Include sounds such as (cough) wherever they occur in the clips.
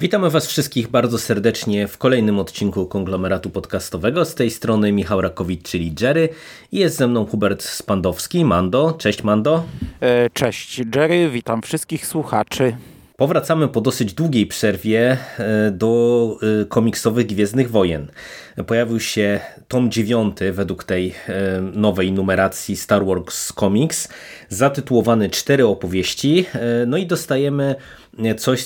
Witamy Was wszystkich bardzo serdecznie w kolejnym odcinku konglomeratu podcastowego. Z tej strony Michał Rakowicz, czyli Jerry. I jest ze mną Hubert Spandowski, Mando. Cześć Mando. E, cześć Jerry, witam wszystkich słuchaczy. Powracamy po dosyć długiej przerwie e, do e, komiksowych Gwiezdnych Wojen. Pojawił się tom 9 według tej nowej numeracji Star Wars Comics, zatytułowany Cztery opowieści. No i dostajemy coś,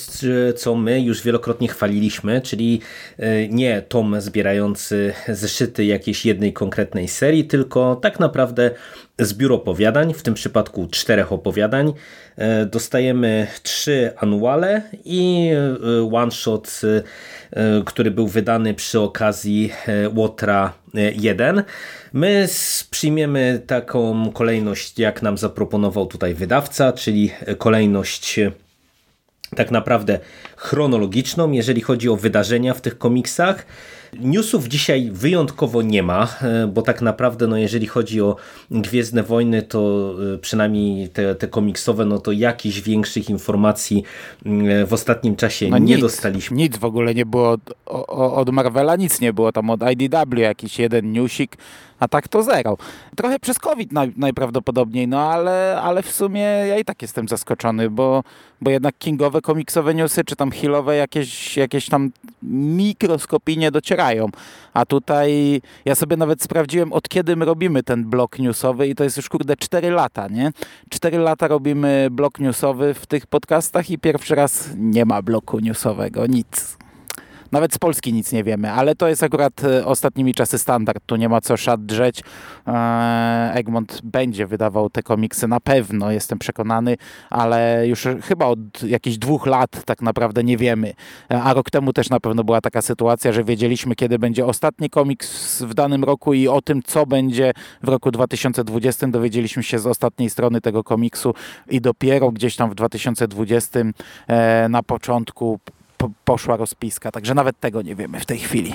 co my już wielokrotnie chwaliliśmy, czyli e, nie tom zbierający zeszyty jakiejś jednej konkretnej serii, tylko tak naprawdę zbiór opowiadań, w tym przypadku czterech opowiadań. E, dostajemy trzy anuale i e, one shot, który był wydany przy okazji Łotra 1. My przyjmiemy taką kolejność, jak nam zaproponował tutaj wydawca, czyli kolejność tak naprawdę chronologiczną, jeżeli chodzi o wydarzenia w tych komiksach. Newsów dzisiaj wyjątkowo nie ma, e, bo tak naprawdę, no jeżeli chodzi o Gwiezdne Wojny, to e, przynajmniej te, te komiksowe, no to jakichś większych informacji mm, w ostatnim czasie no nie nic, dostaliśmy. Nic w ogóle nie było od, od Marvela, nic nie było tam od IDW, jakiś jeden newsik, a tak to zero. Trochę przez COVID naj, najprawdopodobniej, no ale, ale w sumie ja i tak jestem zaskoczony, bo, bo jednak kingowe komiksowe newsy, czy tam healowe jakieś, jakieś tam mikroskopijnie docierają. A tutaj ja sobie nawet sprawdziłem, od kiedy my robimy ten blok newsowy i to jest już kurde 4 lata, nie? 4 lata robimy blok newsowy w tych podcastach i pierwszy raz nie ma bloku newsowego, nic. Nawet z Polski nic nie wiemy, ale to jest akurat e, ostatnimi czasy standard. Tu nie ma co szat drzeć. E, Egmont będzie wydawał te komiksy na pewno, jestem przekonany, ale już chyba od jakichś dwóch lat tak naprawdę nie wiemy. E, a rok temu też na pewno była taka sytuacja, że wiedzieliśmy, kiedy będzie ostatni komiks w danym roku i o tym, co będzie w roku 2020 dowiedzieliśmy się z ostatniej strony tego komiksu i dopiero gdzieś tam w 2020 na początku poszła rozpiska, także nawet tego nie wiemy w tej chwili.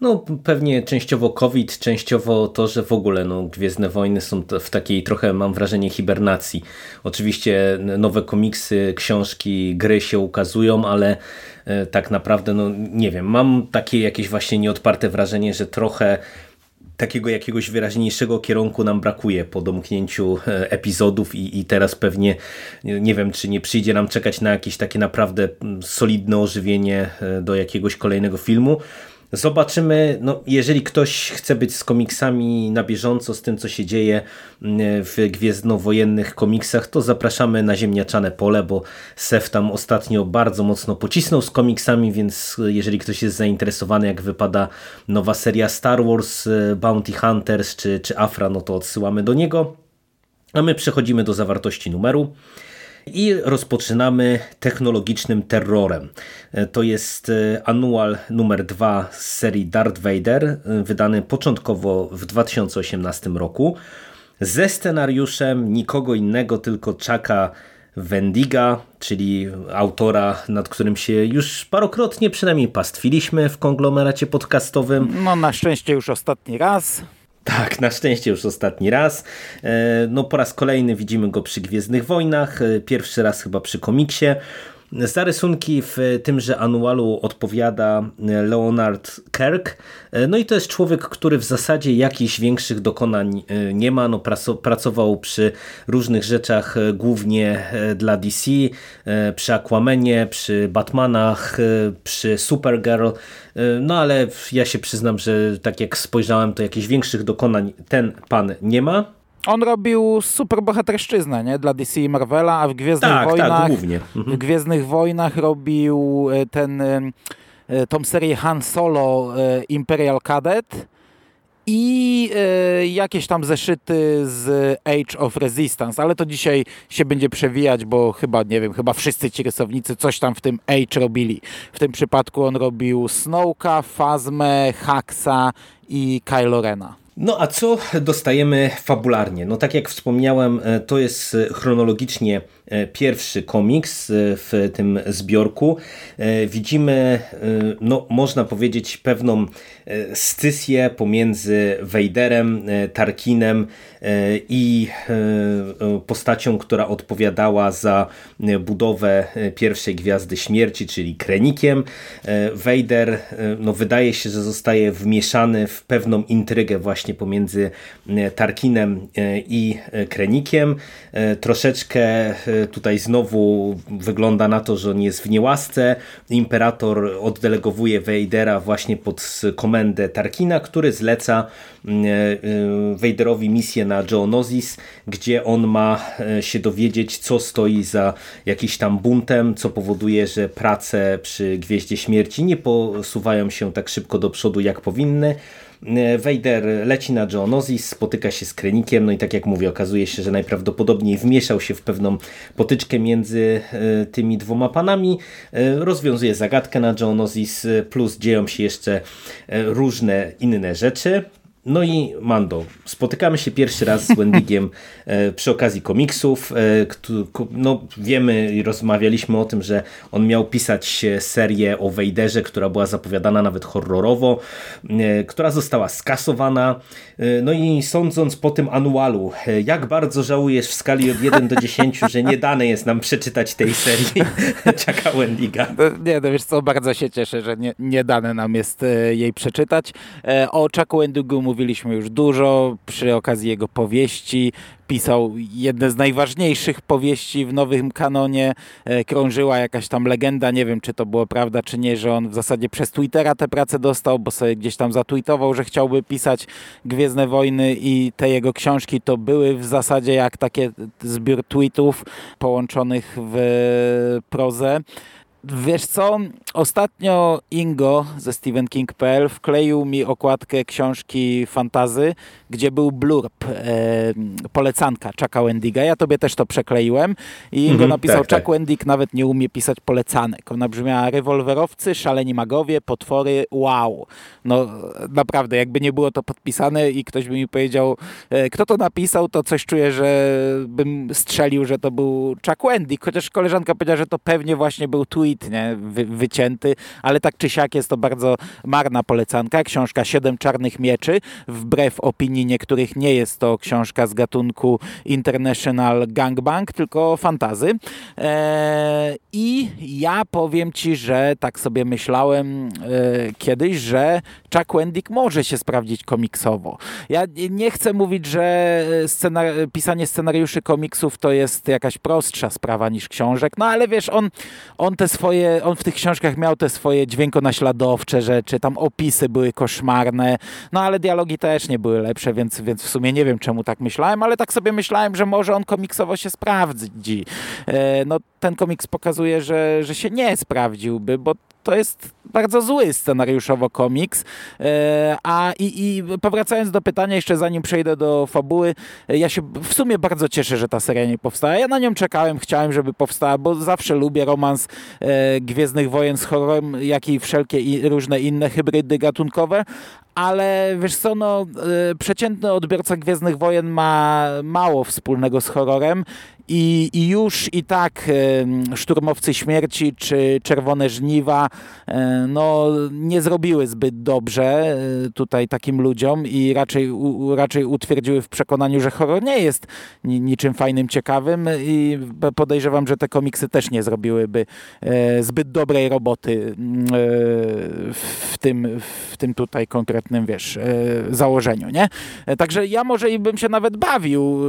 No pewnie częściowo COVID, częściowo to, że w ogóle no, Gwiezdne Wojny są w takiej trochę mam wrażenie hibernacji. Oczywiście nowe komiksy, książki, gry się ukazują, ale e, tak naprawdę no nie wiem, mam takie jakieś właśnie nieodparte wrażenie, że trochę takiego jakiegoś wyraźniejszego kierunku nam brakuje po domknięciu e, epizodów i, i teraz pewnie nie wiem, czy nie przyjdzie nam czekać na jakieś takie naprawdę mm, solidne ożywienie e, do jakiegoś kolejnego filmu. Zobaczymy, no, jeżeli ktoś chce być z komiksami na bieżąco, z tym co się dzieje mm, w gwiezdnowojennych komiksach, to zapraszamy na ziemniaczane pole, bo Sef tam ostatnio bardzo mocno pocisnął z komiksami, więc jeżeli ktoś jest zainteresowany jak wypada nowa seria Star Wars, y, Bounty Hunters czy, czy Afra, no to odsyłamy do niego. A my przechodzimy do zawartości numeru. I rozpoczynamy technologicznym terrorem. E, to jest e, anual numer 2 z serii Darth Vader, e, wydany początkowo w 2018 roku, ze scenariuszem nikogo innego, tylko Chucka Wendiga, czyli autora, nad którym się już parokrotnie przynajmniej pastwiliśmy w konglomeracie podcastowym. No na szczęście już ostatni raz. Tak, na szczęście już ostatni raz. E, no po raz kolejny widzimy go przy Gwiezdnych Wojnach, e, pierwszy raz chyba przy komiksie. Za rysunki w tymże anualu odpowiada Leonard Kirk. No i to jest człowiek, który w zasadzie jakichś większych dokonań e, nie ma. No, pracował przy różnych rzeczach, e, głównie e, dla DC, przy Aquamanie, przy Batmanach, przy Supergirl. No ale ja się przyznam, że tak jak spojrzałem, to jakichś większych dokonań ten pan nie ma. On robił super bohaterszczyznę, nie? Dla DC i Marvela, a w Gwiezdnych tak, tak Wojnach tak, głównie. Mhm. w Gwiezdnych Wojnach robił e, ten e, e, tą serię Han Solo Imperial Cadet i jakieś tam zeszyty z Age of Resistance, ale to dzisiaj się będzie przewijać, bo chyba, nie wiem, chyba wszyscy ci rysownicy coś tam w tym Age robili. W tym przypadku on robił Snowka, Fazmę, Haxa i Kylo Rena. No a co dostajemy fabularnie? No tak jak wspomniałem, e, to jest chronologicznie pierwszy komiks w tym zbiorku. Widzimy, no, można powiedzieć, pewną scysję pomiędzy Vaderem, Tarkinem i postacią, która odpowiadała za budowę pierwszej Gwiazdy Śmierci, czyli Krenikiem. Vader no, wydaje się, że zostaje wmieszany w pewną intrygę właśnie pomiędzy Tarkinem i Krenikiem. Troszeczkę tutaj znowu wygląda na to, że on jest w niełasce. Imperator oddelegowuje Vadera właśnie pod komendę Tarkina, który zleca Vaderowi misję na Geonosis, gdzie on ma się dowiedzieć, co stoi za jakiś tam buntem, co powoduje, że prace przy Gwieździe Śmierci nie posuwają się tak szybko do przodu, jak powinny. Vader leci na Geonosis, spotyka się z Krenikiem, no i tak jak mówię, okazuje się, że najprawdopodobniej wmieszał się w pewną potyczkę między e, tymi dwoma panami, e, rozwiązuje zagadkę na Geonosis, plus dzieją się jeszcze e, różne inne rzeczy. No i Mando, spotykamy się pierwszy raz z Wendigiem (laughs) e, przy okazji komiksów. E, no, wiemy i rozmawialiśmy o tym, że on miał pisać serię o Wejderze, która była zapowiadana nawet horrorowo, e, która została skasowana. No i sądząc po tym anualu, jak bardzo żałujesz w skali od 1 do 10, że nie dane jest nam przeczytać tej serii (laughs) Chucka Wendiga? Nie, no wiesz co, bardzo się cieszę, że nie, nie dane nam jest jej przeczytać. O Chucku Wendigu mówiliśmy już dużo przy okazji jego powieści. Pisał jedne z najważniejszych powieści w nowym kanonie. E, krążyła jakaś tam legenda, nie wiem czy to było prawda czy nie, że on w zasadzie przez Twittera tę pracę dostał, bo sobie gdzieś tam zatweetował, że chciałby pisać Gwiezdne Wojny i te jego książki to były w zasadzie jak takie zbiór tweetów połączonych w prozę. Wiesz co, ostatnio Ingo ze StephenKing.pl wkleił mi okładkę książki Fantazy, gdzie był blurb, e, polecanka Chucka Wendiga. Ja tobie też to przekleiłem i Ingo mm -hmm, napisał, tak, Chuck tak. Wendig nawet nie umie pisać polecanek. Ona brzmiała rewolwerowcy, szaleni magowie, potwory, wow. No naprawdę, jakby nie było to podpisane i ktoś by mi powiedział, e, kto to napisał, to coś czuję, że bym strzelił, że to był Chuck Wendig, chociaż koleżanka powiedziała, że to pewnie właśnie był tweet nie? Wy, ale tak czy siak jest to bardzo marna polecanka. Książka Siedem Czarnych Mieczy. Wbrew opinii niektórych nie jest to książka z gatunku International Gangbang, tylko fantazy. Eee, I ja powiem Ci, że tak sobie myślałem e, kiedyś, że Chuck Wendick może się sprawdzić komiksowo. Ja nie chcę mówić, że pisanie scenariuszy komiksów to jest jakaś prostsza sprawa niż książek, no ale wiesz, on, on te swoje, on w tych książkach miał te swoje dźwiękonaśladowcze rzeczy, tam opisy były koszmarne, no ale dialogi też nie były lepsze, więc, więc w sumie nie wiem czemu tak myślałem, ale tak sobie myślałem, że może on komiksowo się sprawdzi. E, no ten komiks pokazuje, że, że się nie sprawdziłby, bo to jest bardzo zły scenariuszowo komiks. E, a i, i powracając do pytania, jeszcze zanim przejdę do fabuły, e, ja się w sumie bardzo cieszę, że ta seria nie powstała. Ja na nią czekałem, chciałem, żeby powstała, bo zawsze lubię romans e, Gwiezdnych Wojen z horrorem, jak i wszelkie i różne inne hybrydy gatunkowe, ale wiesz co, no, przeciętny odbiorca Gwiezdnych Wojen ma mało wspólnego z horrorem i, I, już i tak Szturmowcy Śmierci czy Czerwone Żniwa e, no, nie zrobiły zbyt dobrze e, tutaj takim ludziom i raczej, u, raczej utwierdziły w przekonaniu, że horror nie jest niczym fajnym, ciekawym i podejrzewam, że te komiksy też nie zrobiłyby e, zbyt dobrej roboty w tym, w tym tutaj konkretnym, wiesz, założeniu, nie? Także ja może i bym się nawet bawił,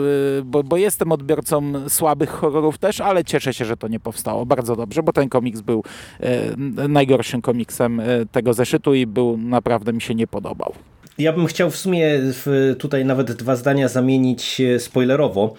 bo, bo jestem odbiorcą słabych horrorów też, ale cieszę się, że to nie powstało. Bardzo dobrze, bo ten komiks był e, najgorszym komiksem e, tego zeszytu i był naprawdę mi się nie podobał. Ja bym chciał w sumie tutaj nawet dwa zdania zamienić e, spoilerowo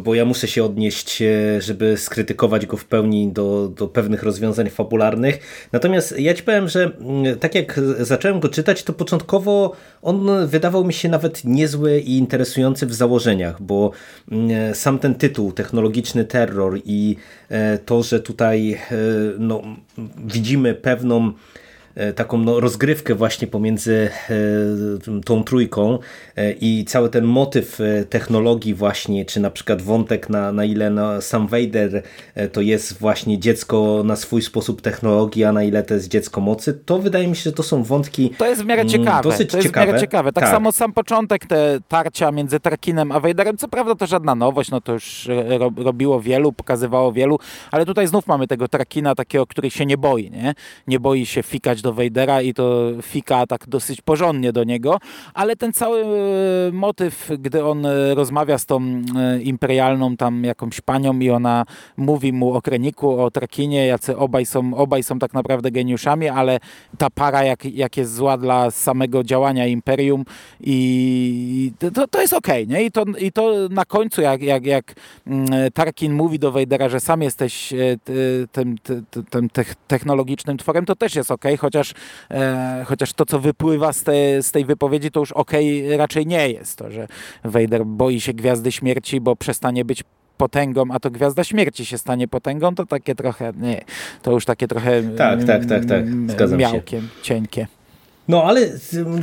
bo ja muszę się odnieść, e, żeby skrytykować go w pełni do, do pewnych rozwiązań fabularnych. Natomiast ja ci powiem, że mm, tak jak zacząłem go czytać, to początkowo on wydawał mi się nawet niezły i interesujący w założeniach, bo mm, sam ten tytuł, technologiczny terror i e, to, że tutaj e, no, widzimy pewną taką no, rozgrywkę właśnie pomiędzy tą trójką i cały ten motyw technologii właśnie, czy na przykład wątek na, na ile no, sam Vader to jest właśnie dziecko na swój sposób technologii, a na ile to jest dziecko mocy, to wydaje mi się, że to są wątki To jest w miarę mm, ciekawe. Dosyć to jest ciekawe. w miarę ciekawe. Tak, tak, samo sam początek te tarcia między Tarkinem a Vaderem, co prawda to żadna nowość, no to już robiło wielu, pokazywało wielu, ale tutaj znów mamy tego Tarkina takiego, który się nie boi, nie? Nie boi się fikać do Vadera i to fika tak dosyć porządnie do niego, ale ten cały e, motyw, gdy on e, rozmawia z tą e, imperialną tam jakąś panią i ona mówi mu o Kreniku, o Trakinie, jacy obaj są, obaj są tak naprawdę geniuszami, ale ta para jak, jak jest zła dla samego działania Imperium i to, to jest okej, okay, nie? I to, I to na końcu, jak, jak, jak mm, Tarkin mówi do Vadera, że sam jesteś e, tym, tym technologicznym tworem, to też jest okej, okay, chociaż, e, chociaż to, co wypływa z, te, z tej wypowiedzi, to już okej okay raczej nie jest. To, że Vader boi się Gwiazdy Śmierci, bo przestanie być potęgą, a to Gwiazda Śmierci się stanie potęgą, to takie trochę, nie, to już takie trochę tak, tak, tak, tak. Zgadzam miałkiem, się. cienkie. No ale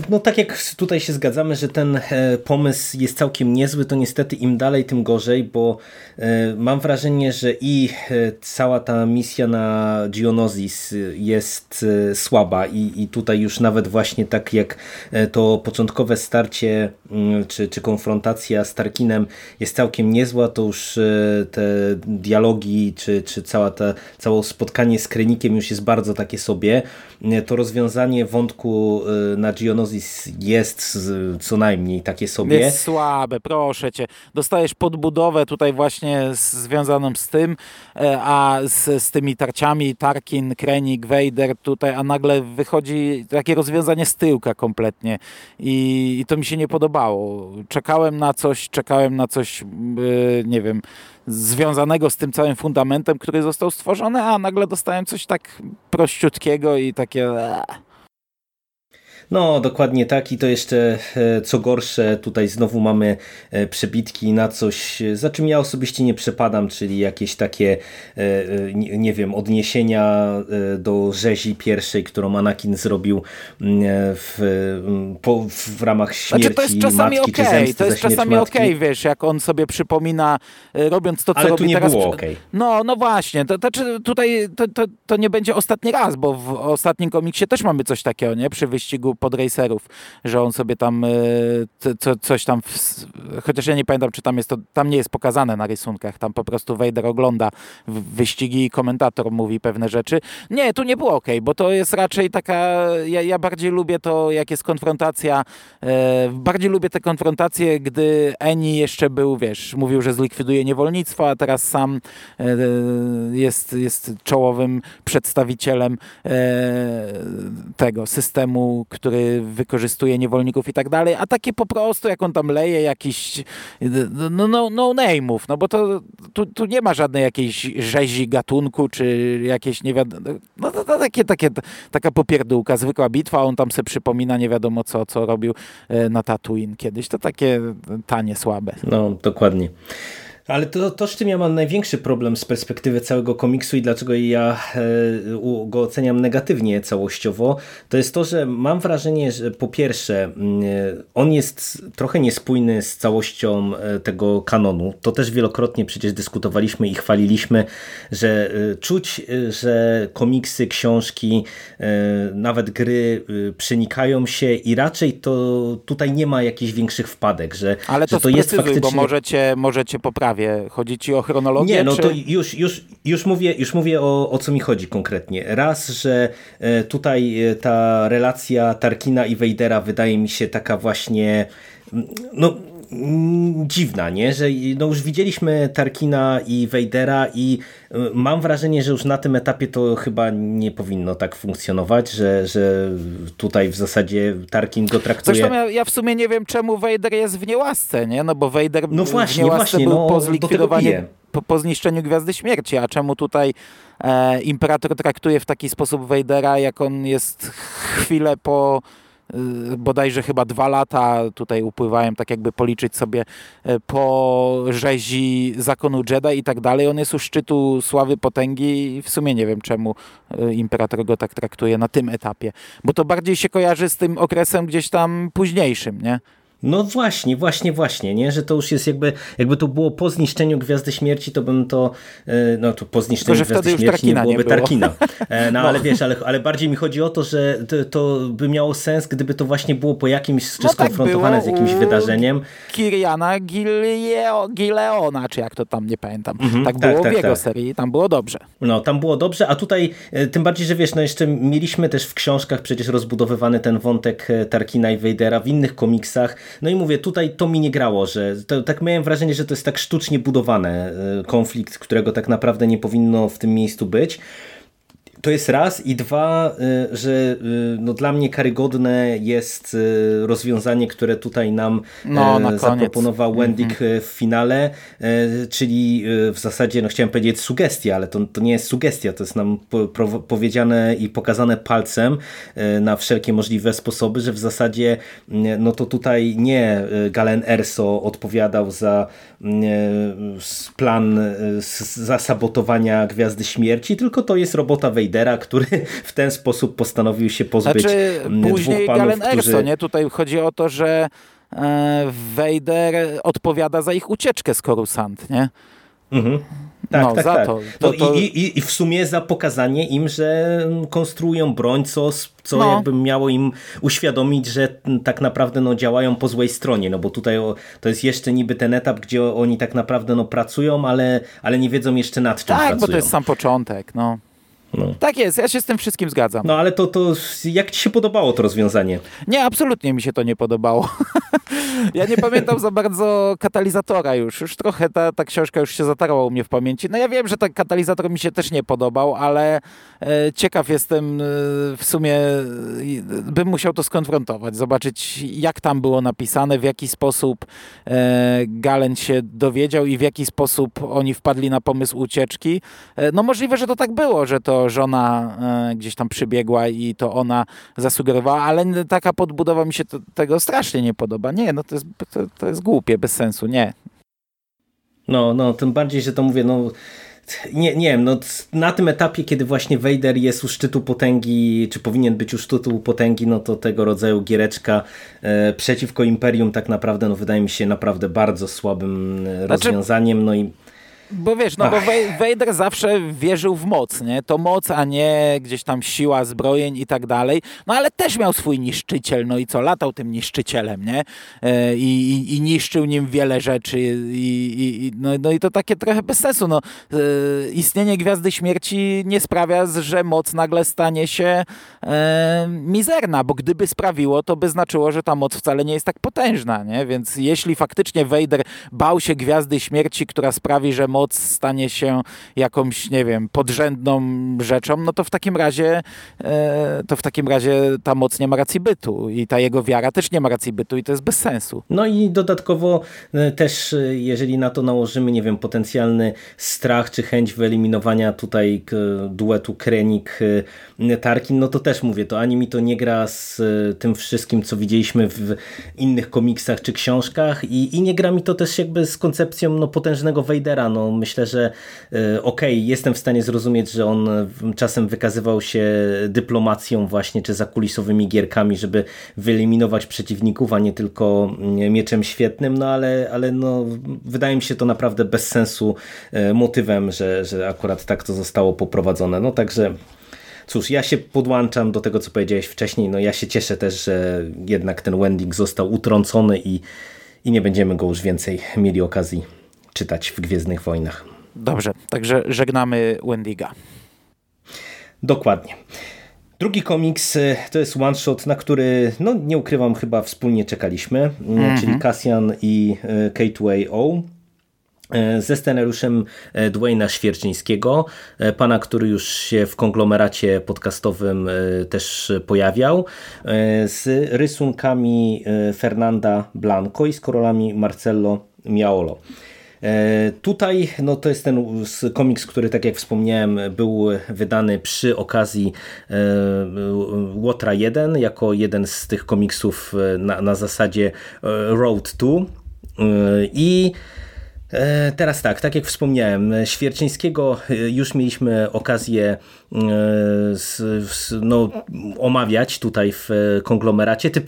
no, tak jak tutaj się zgadzamy, że ten e, pomysł jest całkiem niezły, to niestety im dalej, tym gorzej, bo e, mam wrażenie, że i e, cała ta misja na Geonosis jest słaba i, i tutaj już nawet właśnie tak jak to początkowe starcie mm, czy, czy konfrontacja z Tarkinem jest całkiem niezła, to już te dialogi czy, czy cała ta, całe spotkanie z Krenikiem już jest bardzo takie sobie. To rozwiązanie wątku Y, na Geonosis jest co najmniej takie sobie. Jest słabe, proszę cię. Dostajesz podbudowę tutaj właśnie związaną z tym, e, a z, z tymi tarciami Tarkin, Krennic, Vader tutaj, a nagle wychodzi takie rozwiązanie z tyłka kompletnie i, i to mi się nie podobało. Czekałem na coś, czekałem na coś, yy, nie wiem, związanego z tym całym fundamentem, który został stworzony, a nagle dostałem coś tak prościutkiego i takie... No, dokładnie tak i to jeszcze e, co gorsze, tutaj znowu mamy e, przebitki na coś, za czym ja osobiście nie przepadam, czyli jakieś takie, e, nie wiem, odniesienia do rzezi pierwszej, którą Anakin zrobił w, po, w ramach śmierci znaczy, to jest czasami matki, okay. czy To jest czasami okej, okay, wiesz, jak on sobie przypomina, robiąc to, co Ale robi tu nie teraz. było okay. No, no właśnie, to, to, tutaj to, to, to nie będzie ostatni raz, bo w ostatnim komiksie też mamy coś takiego, nie? Przy wyścigu podracerów, że on sobie tam e, co, coś tam, w, chociaż ja nie pamiętam, czy tam jest to, tam nie jest pokazane na rysunkach, tam po prostu Vader ogląda wyścigi i komentator mówi pewne rzeczy. Nie, tu nie było ok, bo to jest raczej taka, ja, ja bardziej lubię to, jak jest konfrontacja, e, bardziej lubię te konfrontacje, gdy Eni jeszcze był, wiesz, mówił, że zlikwiduje niewolnictwo, a teraz sam e, jest, jest czołowym przedstawicielem tego systemu, który wykorzystuje niewolników i tak dalej, a takie po prostu, jak on tam leje jakiś no, no, no name'ów, no bo to tu, tu nie ma żadnej jakiejś rzezi gatunku, czy jakieś nie wiadomo, no to, to takie, takie, taka popierdółka, zwykła bitwa, on tam se przypomina nie wiadomo co, co robił e, na Tatooine kiedyś, to takie tanie, słabe. No, dokładnie. Ale to, to z czym ja mam największy problem z perspektywy całego komiksu i dlaczego ja e, go oceniam negatywnie całościowo, to jest to, że mam wrażenie, że po pierwsze mm, on jest trochę niespójny z całością e, tego kanonu. To też wielokrotnie przecież dyskutowaliśmy i chwaliliśmy, że e, czuć, że komiksy, książki, nawet gry przenikają się i raczej to tutaj nie ma jakichś większych wpadek, że, Ale to, że to jest faktycznie... bo możecie, możecie poprawić sprawie? Chodzi ci o chronologię? Nie, no czy... to już, już, już mówię, już mówię o, o co mi chodzi konkretnie. Raz, że e, tutaj e, ta relacja Tarkina i Wejdera wydaje mi się taka właśnie no Mm, dziwna, nie? że no już widzieliśmy Tarkina i Vadera i y, mam wrażenie, że już na tym etapie to chyba nie powinno tak funkcjonować, że, że tutaj w zasadzie Tarkin go traktuje... Zresztą ja, ja w sumie nie wiem, czemu Vader jest w niełasce, nie? No bo Vader no właśnie, w niełasce właśnie, był no, po zlikwidowaniu, po, po, zniszczeniu Gwiazdy Śmierci, a czemu tutaj e, Imperator traktuje w taki sposób Vadera, jak on jest chwilę po bodajże chyba dwa lata tutaj upływają, tak jakby policzyć sobie po rzezi zakonu Jedi i tak dalej. On jest u szczytu sławy, potęgi i w sumie nie wiem czemu imperator go tak traktuje na tym etapie, bo to bardziej się kojarzy z tym okresem gdzieś tam późniejszym, nie? No właśnie, właśnie, właśnie, nie? Że to już jest jakby, jakby to było po zniszczeniu Gwiazdy Śmierci, to bym to, e, no to po zniszczeniu Tylko, Gwiazdy Śmierci nie byłoby nie było. Tarkina. E, no, (laughs) no, ale wiesz, ale, ale bardziej mi chodzi o to, że to, to by miało sens, gdyby to właśnie było po jakimś, czy no skonfrontowane tak z jakimś wydarzeniem. Kiriana Gileona, czy jak to tam, nie pamiętam. Mhm, tak, tak było tak, w jego tak. serii, tam było dobrze. No, tam było dobrze, a tutaj e, tym bardziej, że wiesz, no jeszcze mieliśmy też w książkach przecież rozbudowywany ten wątek Tarkina i Vadera w innych komiksach, no i mówię, tutaj to mi nie grało, że to, tak miałem wrażenie, że to jest tak sztucznie budowany e, konflikt, którego tak naprawdę nie powinno w tym miejscu być. To jest raz i dwa, y, że y, no dla mnie karygodne jest y, rozwiązanie, które tutaj nam no, zaproponował Wendig mm -hmm. w finale, czyli w zasadzie, no chciałem powiedzieć sugestia, ale to, to nie jest sugestia, to jest nam po, powiedziane i pokazane palcem na wszelkie możliwe sposoby, że w zasadzie no to tutaj nie Galen Erso odpowiadał za plan zasabotowania Gwiazdy Śmierci, tylko to jest robota Wejda Vadera, który w ten sposób postanowił się pozbyć znaczy, dwóch panów, Galen Erso, którzy... nie? Tutaj chodzi o to, że e, Vader odpowiada za ich ucieczkę z Coruscant, nie? Mhm. Tak, no, tak, za tak. To, to, to... I, i, I w sumie za pokazanie im, że konstruują broń, co, co no. jakby miało im uświadomić, że tak naprawdę no, działają po złej stronie, no bo tutaj o, to jest jeszcze niby ten etap, gdzie oni tak naprawdę no, pracują, ale, ale nie wiedzą jeszcze nad czym tak, pracują. Tak, bo to jest sam początek, no. No. Tak jest, ja się z tym wszystkim zgadzam. No ale to, to jak ci się podobało to rozwiązanie? Nie, absolutnie mi się to nie podobało. (laughs) ja nie pamiętam za bardzo katalizatora już. Już trochę ta, ta książka już się zatarła u mnie w pamięci. No ja wiem, że ten katalizator mi się też nie podobał, ale e, ciekaw jestem e, w sumie, e, bym musiał to skonfrontować, zobaczyć jak tam było napisane, w jaki sposób e, Galen się dowiedział i w jaki sposób oni wpadli na pomysł ucieczki. E, no możliwe, że to tak było, że to żona e, gdzieś tam przybiegła i to ona zasugerowała, ale taka podbudowa mi się to, tego strasznie nie podoba. Nie, no to jest, to, to jest głupie, bez sensu, nie. No, no, tym bardziej, że to mówię, no nie, nie wiem, no na tym etapie, kiedy właśnie Vader jest u szczytu potęgi, czy powinien być u szczytu potęgi, no to tego rodzaju giereczka e, przeciwko Imperium tak naprawdę, no wydaje mi się naprawdę bardzo słabym e, znaczy, rozwiązaniem, no i bo wiesz, no Ach. bo Vader zawsze wierzył w moc, nie? To moc, a nie gdzieś tam siła, zbrojeń i tak dalej. No ale też miał swój niszczyciel, no i co? Latał tym niszczycielem, nie? E, I, i, i niszczył nim wiele rzeczy i, no, no i to takie trochę bez sensu, no. E, istnienie Gwiazdy Śmierci nie sprawia, że moc nagle stanie się e, mizerna, bo gdyby sprawiło, to by znaczyło, że ta moc wcale nie jest tak potężna, nie? Więc jeśli faktycznie Vader bał się Gwiazdy Śmierci, która sprawi, że moc stanie się jakąś, nie wiem, podrzędną rzeczą, no to w takim razie e, to w takim razie ta moc nie ma racji bytu i ta jego wiara też nie ma racji bytu i to jest bez sensu. No i dodatkowo e, też, e, jeżeli na to nałożymy, nie wiem, potencjalny strach czy chęć wyeliminowania tutaj duetu Krenik-Tarkin, no to też mówię, to ani mi to nie gra z tym wszystkim, co widzieliśmy w innych komiksach czy książkach i, i nie gra mi to też jakby z koncepcją no, potężnego Vadera, no myślę, że e, okej, okay, jestem w stanie zrozumieć, że on czasem wykazywał się dyplomacją właśnie, czy zakulisowymi gierkami, żeby wyeliminować przeciwników, a nie tylko mm, mieczem świetnym, no ale, ale no, wydaje mi się to naprawdę bez sensu e, motywem, że, że akurat tak to zostało poprowadzone. No także Cóż, ja się podłączam do tego, co powiedziałeś wcześniej. No ja się cieszę też, że jednak ten Wending został utrącony i, i nie będziemy go już więcej mieli okazji czytać w Gwiezdnych Wojnach. Dobrze, także żegnamy Wendiga. Dokładnie. Drugi komiks e, to jest one shot, na który, no nie ukrywam, chyba wspólnie czekaliśmy, mm -hmm. czyli Cassian i e, K2AO e, ze scenariuszem Dwayna Świerczyńskiego, pana, który już się w konglomeracie podcastowym też pojawiał, z rysunkami Fernanda Blanco i z korolami Marcello Miaolo. Tutaj no, to jest ten komiks, który tak jak wspomniałem był wydany przy okazji Łotra 1 jako jeden z tych komiksów na, na zasadzie Road 2 i E, teraz tak, tak jak wspomniałem, Świerczyńskiego e, już mieliśmy okazję e, no, omawiać tutaj w konglomeracie. Ty,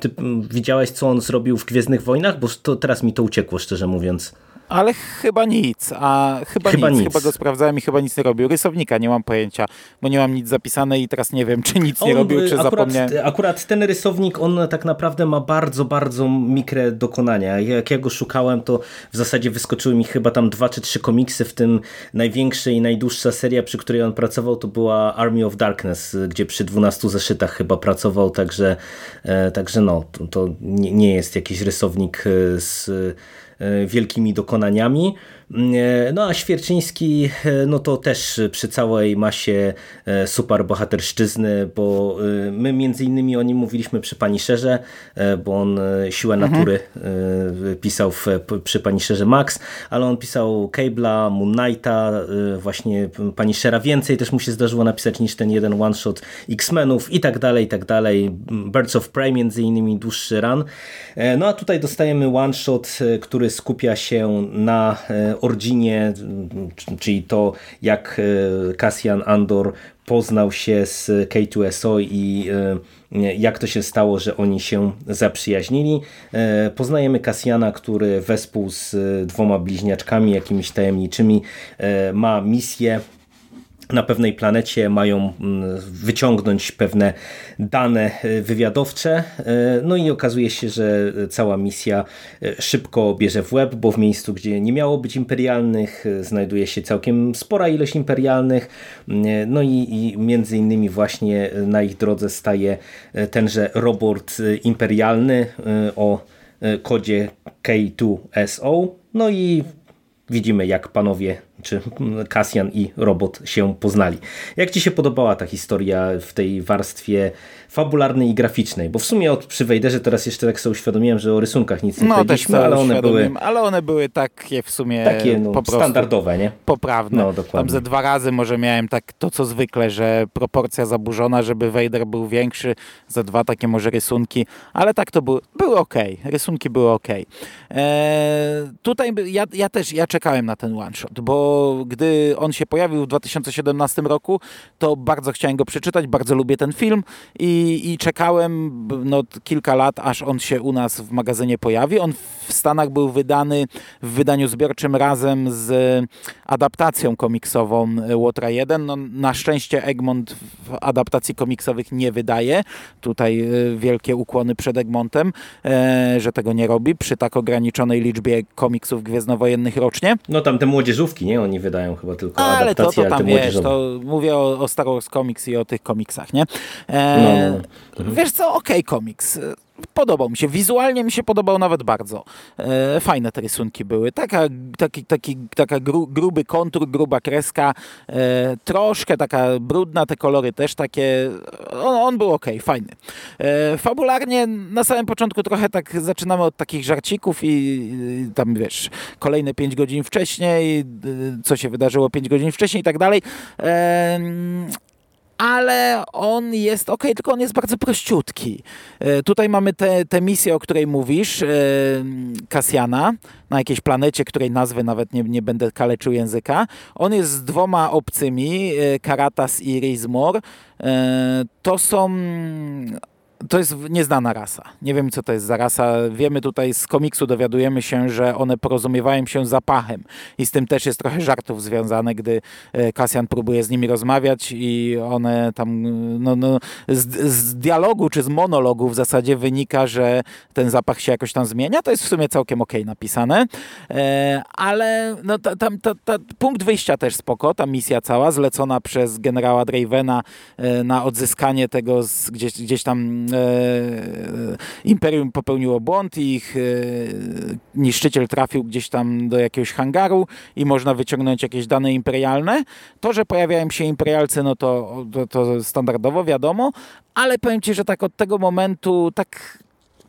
ty widziałeś, co on zrobił w Gwiezdnych Wojnach? Bo to, teraz mi to uciekło, szczerze mówiąc. Ale chyba nic, a chyba, chyba nic. nic. Chyba go sprawdzałem i chyba nic nie robił. Rysownika nie mam pojęcia, bo nie mam nic zapisane i teraz nie wiem, (laughs) czy nic on, nie robił, czy akurat, zapomniałem. Akurat ten rysownik, on tak naprawdę ma bardzo, bardzo mikre dokonania. Jak ja go szukałem, to w zasadzie wyskoczyły mi chyba tam dwa czy trzy komiksy, w tym największa i najdłuższa seria, przy której on pracował, to była Army of Darkness, gdzie przy 12 zeszytach chyba pracował, także, e, także no, to, to nie jest jakiś rysownik e, z wielkimi dokonaniami. E, no a Świerczyński, e, no to też przy całej masie super bohaterszczyzny, bo my między innymi o nim mówiliśmy przy Szerze, bo on Siłę mhm. Natury mhm. pisał w, przy Szerze Max, ale on pisał Cable'a, Moon Knighta, właśnie Szera więcej też mu się zdarzyło napisać niż ten jeden one-shot X-Menów i tak dalej, i tak dalej. Birds of Prey między innymi dłuższy run. No a tutaj dostajemy one-shot, który skupia się na e, Ordzinie, czyli to jak e, Cassian Andor poznał się z K2SO i e, jak to się stało, że oni się zaprzyjaźnili. Poznajemy Kasjana, który wespół z dwoma bliźniaczkami jakimiś tajemniczymi ma misję na pewnej planecie mają mm, wyciągnąć pewne dane e, wywiadowcze. E, no i okazuje się, że cała misja e, szybko bierze w łeb, bo w miejscu, gdzie nie miało być imperialnych, znajduje się całkiem spora ilość imperialnych. No i, i między innymi właśnie na ich drodze staje tenże robot imperialny o kodzie K2SO. No i widzimy, jak panowie czy Kasjan i robot się poznali. Jak Ci się podobała ta historia w tej warstwie fabularnej i graficznej? Bo w sumie od, przy Wejderze teraz jeszcze tak sobie uświadomiłem, że o rysunkach nic nie no, powiedzieliśmy, ale one były... Ale one były takie w sumie takie, no, po prostu standardowe, nie? Poprawne. No, dokładnie. Tam ze dwa razy może miałem tak to, co zwykle, że proporcja zaburzona, żeby Wejder był większy, za dwa takie może rysunki, ale tak to były, były ok. Rysunki były ok. Eee, tutaj ja, ja też, ja czekałem na ten one shot, bo gdy on się pojawił w 2017 roku, to bardzo chciałem go przeczytać, bardzo lubię ten film i, i czekałem no, kilka lat, aż on się u nas w magazynie pojawi. On w Stanach był wydany w wydaniu zbiorczym razem z adaptacją komiksową Łotra 1. No, na szczęście Egmont w adaptacji komiksowych nie wydaje. Tutaj e, wielkie ukłony przed Egmontem, e, że tego nie robi przy tak ograniczonej liczbie komiksów gwiezdnowojennych rocznie. No tam te młodzieżówki, nie? Oni wydają chyba tylko ale adaptacje, to, to tam wiesz, to mówię o, o Star Wars Comics i o tych komiksach, nie? E, no, no. Mhm. Wiesz co, okej okay, komiks podobał mi się. Wizualnie mi się podobał nawet bardzo. E, fajne te rysunki były. Taka, taki, taki, taka gru, gruby kontur, gruba kreska. E, troszkę taka brudna, te kolory też takie. On, on był ok, fajny. E, fabularnie na samym początku trochę tak zaczynamy od takich żarcików i, i tam wiesz, kolejne 5 godzin wcześniej, co się wydarzyło 5 godzin wcześniej i tak dalej. E, ale on jest ok, tylko on jest bardzo prościutki. E, tutaj mamy tę misję, o której mówisz, Kasjana, na jakiejś planecie, której nazwy nawet nie, nie będę kaleczył języka. On jest z dwoma obcymi, e, Karatas i Rizmor. E, to są to jest nieznana rasa. Nie wiem, co to jest za rasa. Wiemy tutaj z komiksu, dowiadujemy się, że one porozumiewają się zapachem. I z tym też jest trochę żartów związane, gdy Kasjan e, próbuje z nimi rozmawiać i one tam, no, no z, z, dialogu czy z monologu w zasadzie wynika, że ten zapach się jakoś tam zmienia. To jest w sumie całkiem okej okay napisane. E, ale no, ta, ta, ta, ta, punkt wyjścia też spoko, ta misja cała, zlecona przez generała Dravena e, na odzyskanie tego z, gdzieś, gdzieś tam Imperium popełniło błąd i ich e, niszczyciel trafił gdzieś tam do jakiegoś hangaru i można wyciągnąć jakieś dane imperialne. To, że pojawiają się imperialcy, no to, to, to standardowo wiadomo, ale powiem Ci, że tak od tego momentu tak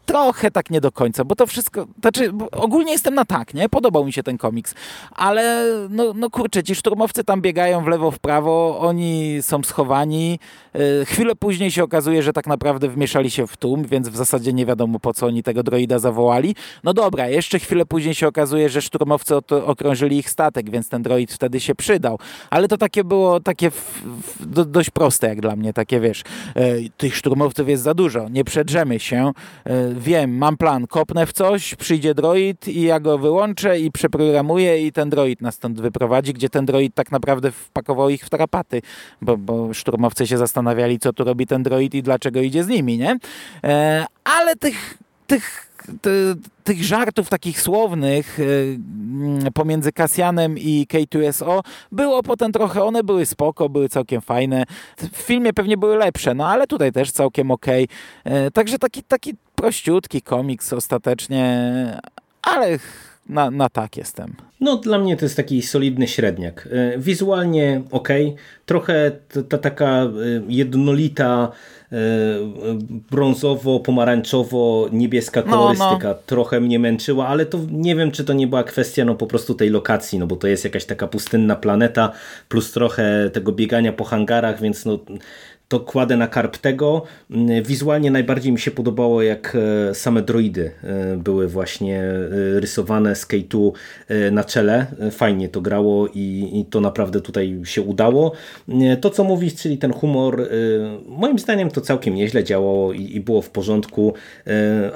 trochę tak nie do końca, bo to wszystko, znaczy ogólnie jestem na tak, nie? Podobał mi się ten komiks, ale no, no kurczę, ci szturmowcy tam biegają w lewo, w prawo, oni są schowani, yy, chwilę później się okazuje, że tak naprawdę wmieszali się w tłum, więc w zasadzie nie wiadomo po co oni tego droida zawołali. No dobra, jeszcze chwilę później się okazuje, że szturmowcy okrążyli ich statek, więc ten droid wtedy się przydał, ale to takie było takie w, w, do, dość proste jak dla mnie, takie wiesz, yy, tych szturmowców jest za dużo, nie przedrzemy się, yy, wiem, mam plan, kopnę w coś, przyjdzie droid i ja go wyłączę i przeprogramuję i ten droid nas stąd wyprowadzi, gdzie ten droid tak naprawdę wpakował ich w tarapaty, bo, bo szturmowcy się zastanawiali, co tu robi ten droid i dlaczego idzie z nimi, nie? E, ale tych, tych tych żartów takich słownych e, pomiędzy Kasjanem i K2SO było potem trochę, one były spoko, były całkiem fajne. W filmie pewnie były lepsze, no ale tutaj też całkiem okej. Okay. Także taki, taki prościutki komiks ostatecznie, ale na, na tak jestem. No dla mnie to jest taki solidny średniak. E, wizualnie ok, trochę ta taka e, jednolita e, brązowo-pomarańczowo-niebieska kolorystyka no, no. trochę mnie męczyła, ale to nie wiem, czy to nie była kwestia no po prostu tej lokacji, no bo to jest jakaś taka pustynna planeta, plus trochę tego biegania po hangarach, więc no to kładę na karp tego. Mm, wizualnie najbardziej mi się podobało, jak e, same droidy e, były właśnie e, rysowane z K2 na czele. Fajnie to grało i, i to naprawdę tutaj się udało. To, co mówisz, czyli ten humor, moim zdaniem to całkiem nieźle działało i, i było w porządku.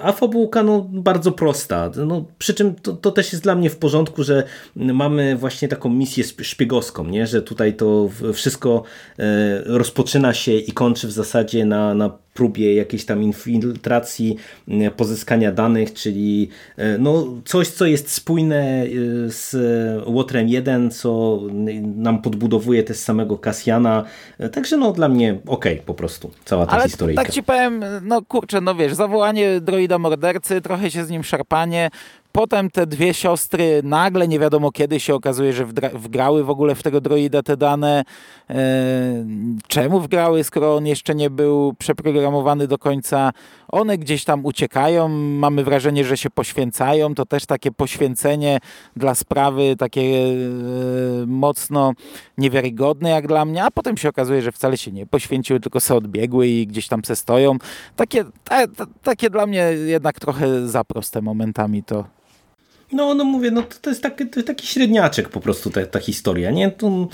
A fabułka no, bardzo prosta. No, przy czym to, to też jest dla mnie w porządku, że mamy właśnie taką misję szpiegowską, nie? że tutaj to wszystko rozpoczyna się i kończy w zasadzie na, na próbie jakiejś tam infiltracji, e, pozyskania danych, czyli e, no coś, co jest spójne e, z Łotrem 1, co nam podbudowuje też samego Kasjana. Także no dla mnie okej okay, po prostu cała ta Ale historia. tak ci powiem, no kurczę, no wiesz, zawołanie droida mordercy, trochę się z nim szarpanie, Potem te dwie siostry nagle, nie wiadomo kiedy się okazuje, że wgrały w ogóle w tego droida te dane. E, czemu wgrały, skoro on jeszcze nie był przeprogramowany do końca? One gdzieś tam uciekają, mamy wrażenie, że się poświęcają. To też takie poświęcenie dla sprawy, takie e, mocno niewiarygodne jak dla mnie, a potem się okazuje, że wcale się nie poświęciły, tylko se odbiegły i gdzieś tam se stoją. Takie, ta, ta, takie dla mnie jednak trochę za proste momentami to no, no mówię, no to, to jest taki, to jest taki średniaczek po prostu ta, ta historia, nie? To,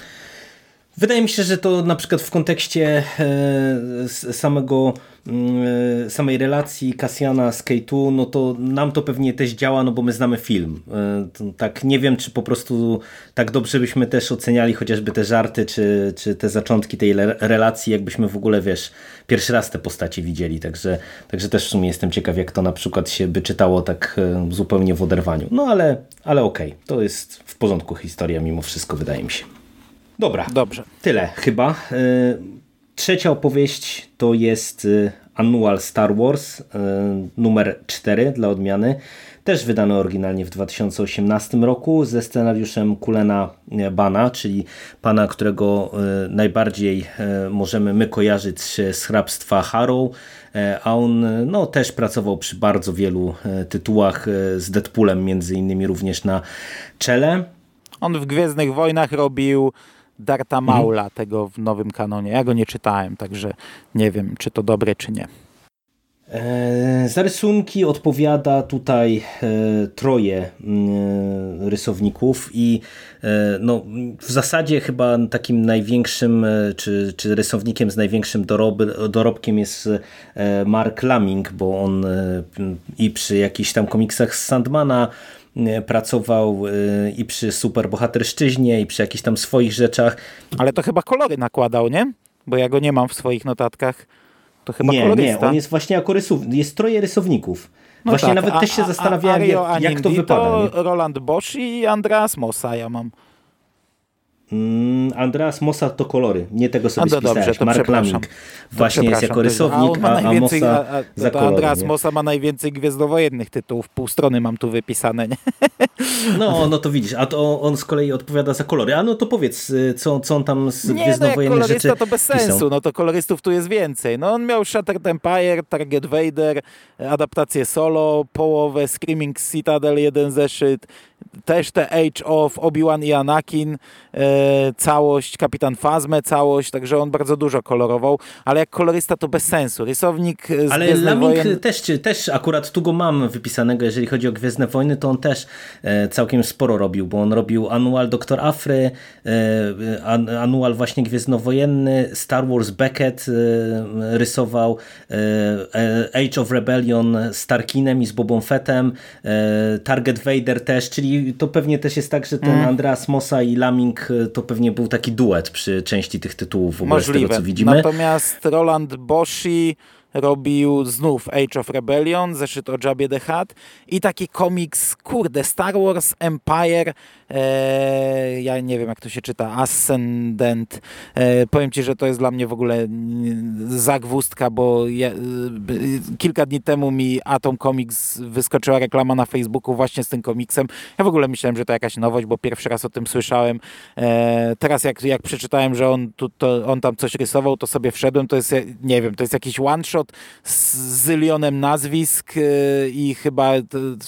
wydaje mi się, że to na przykład w kontekście e, samego mm, e, samej relacji Kasjana z K2, no to nam to pewnie też działa, no bo my znamy film. E, tak nie wiem, czy po prostu tak dobrze byśmy też oceniali chociażby te żarty, czy, czy te zaczątki tej relacji, jakbyśmy w ogóle, wiesz, pierwszy raz te postacie widzieli, także, także też w sumie jestem ciekaw, jak to na przykład się by czytało tak zupełnie w oderwaniu. No ale, ale okej, okay. to jest w porządku historia mimo wszystko, wydaje mi się. Dobra, Dobrze. tyle chyba. Y, trzecia opowieść to jest y, Annual Star Wars y, numer 4 dla odmiany. Też wydany oryginalnie w 2018 roku ze scenariuszem Kulena Bana, czyli pana, którego najbardziej możemy my kojarzyć z hrabstwa Harrow, a on no, też pracował przy bardzo wielu tytułach z Deadpoolem między innymi również na czele. On w Gwiezdnych Wojnach robił Darta mhm. Maula, mhm. tego w nowym kanonie. Ja go nie czytałem, także nie wiem, czy to dobre, czy nie. E, za rysunki odpowiada tutaj e, troje mm, rysowników i e, no, w zasadzie chyba takim największym, czy, czy rysownikiem z największym doroby, dorobkiem jest Mark Laming, bo on i przy jakichś tam komiksach z Sandmana pracował y, i przy superbohaterszczyźnie i przy jakichś tam swoich rzeczach. Ale to chyba kolory nakładał, nie? Bo ja go nie mam w swoich notatkach. To chyba nie, kolorysta. Nie, on jest właśnie jako rysownik, jest troje rysowników. No właśnie tak, nawet a, też się zastanawiałem, a, a jak, jak to wypada. To Roland Bosch i Andreas Mossa ja mam. Mm, Andreas Mossa to kolory, nie tego sobie no, spisałeś. Dobrze, Mark Laming właśnie jest jako rysownik, a, a, a Mossa a, a, za kolory, Andreas? Mossa ma najwięcej gwiezdnowojennych tytułów, pół strony mam tu wypisane. Nie? No, no to widzisz, a to on z kolei odpowiada za kolory. A no to powiedz, y, co, co on tam z nie, no rzeczy to bez sensu, pisał. no to kolorystów tu jest więcej. No on miał Shattered Empire, Target Vader, adaptację solo, połowę Screaming Citadel, jeden zeszyt, też te Age of Obi-Wan i Anakin, e, całość, Kapitan Fazme, całość, także on bardzo dużo kolorował, ale jak kolorysta to bez sensu. Rysownik z Ale Laming Wojen... też, też akurat tu go mam wypisanego, jeżeli chodzi o Gwiezdne Wojny, to on też e, całkiem sporo robił, bo on robił Anual Doktor Afry, e, an, Anual właśnie Gwiezdnowojenny, Star Wars Beckett e, rysował, e, e, Age of Rebellion z Tarkinem i z Bobą Fettem, Target Vader też, czyli i to pewnie też jest tak, że ten mm. Andreas Mossa i Laming e, to pewnie był taki duet przy części tych tytułów w ogóle Możliwe. z tego co widzimy. Natomiast Roland Boshi robił znów Age of Rebellion, zeszyt o Jabie the Hutt i taki komiks, kurde, Star Wars Empire e, ja nie wiem jak to się czyta, Ascendant. E, powiem Ci, że to jest dla mnie w ogóle zagwózdka, bo e, kilka dni temu mi Atom Comics wyskoczyła reklama na Facebooku właśnie z tym komiksem. Ja w ogóle myślałem, że to jakaś nowość, bo pierwszy raz o tym słyszałem. E, teraz jak, jak przeczytałem, że on, tu, to, on tam coś rysował, to sobie wszedłem, to jest, nie wiem, to jest jakiś one-shot z zylionem nazwisk e, i chyba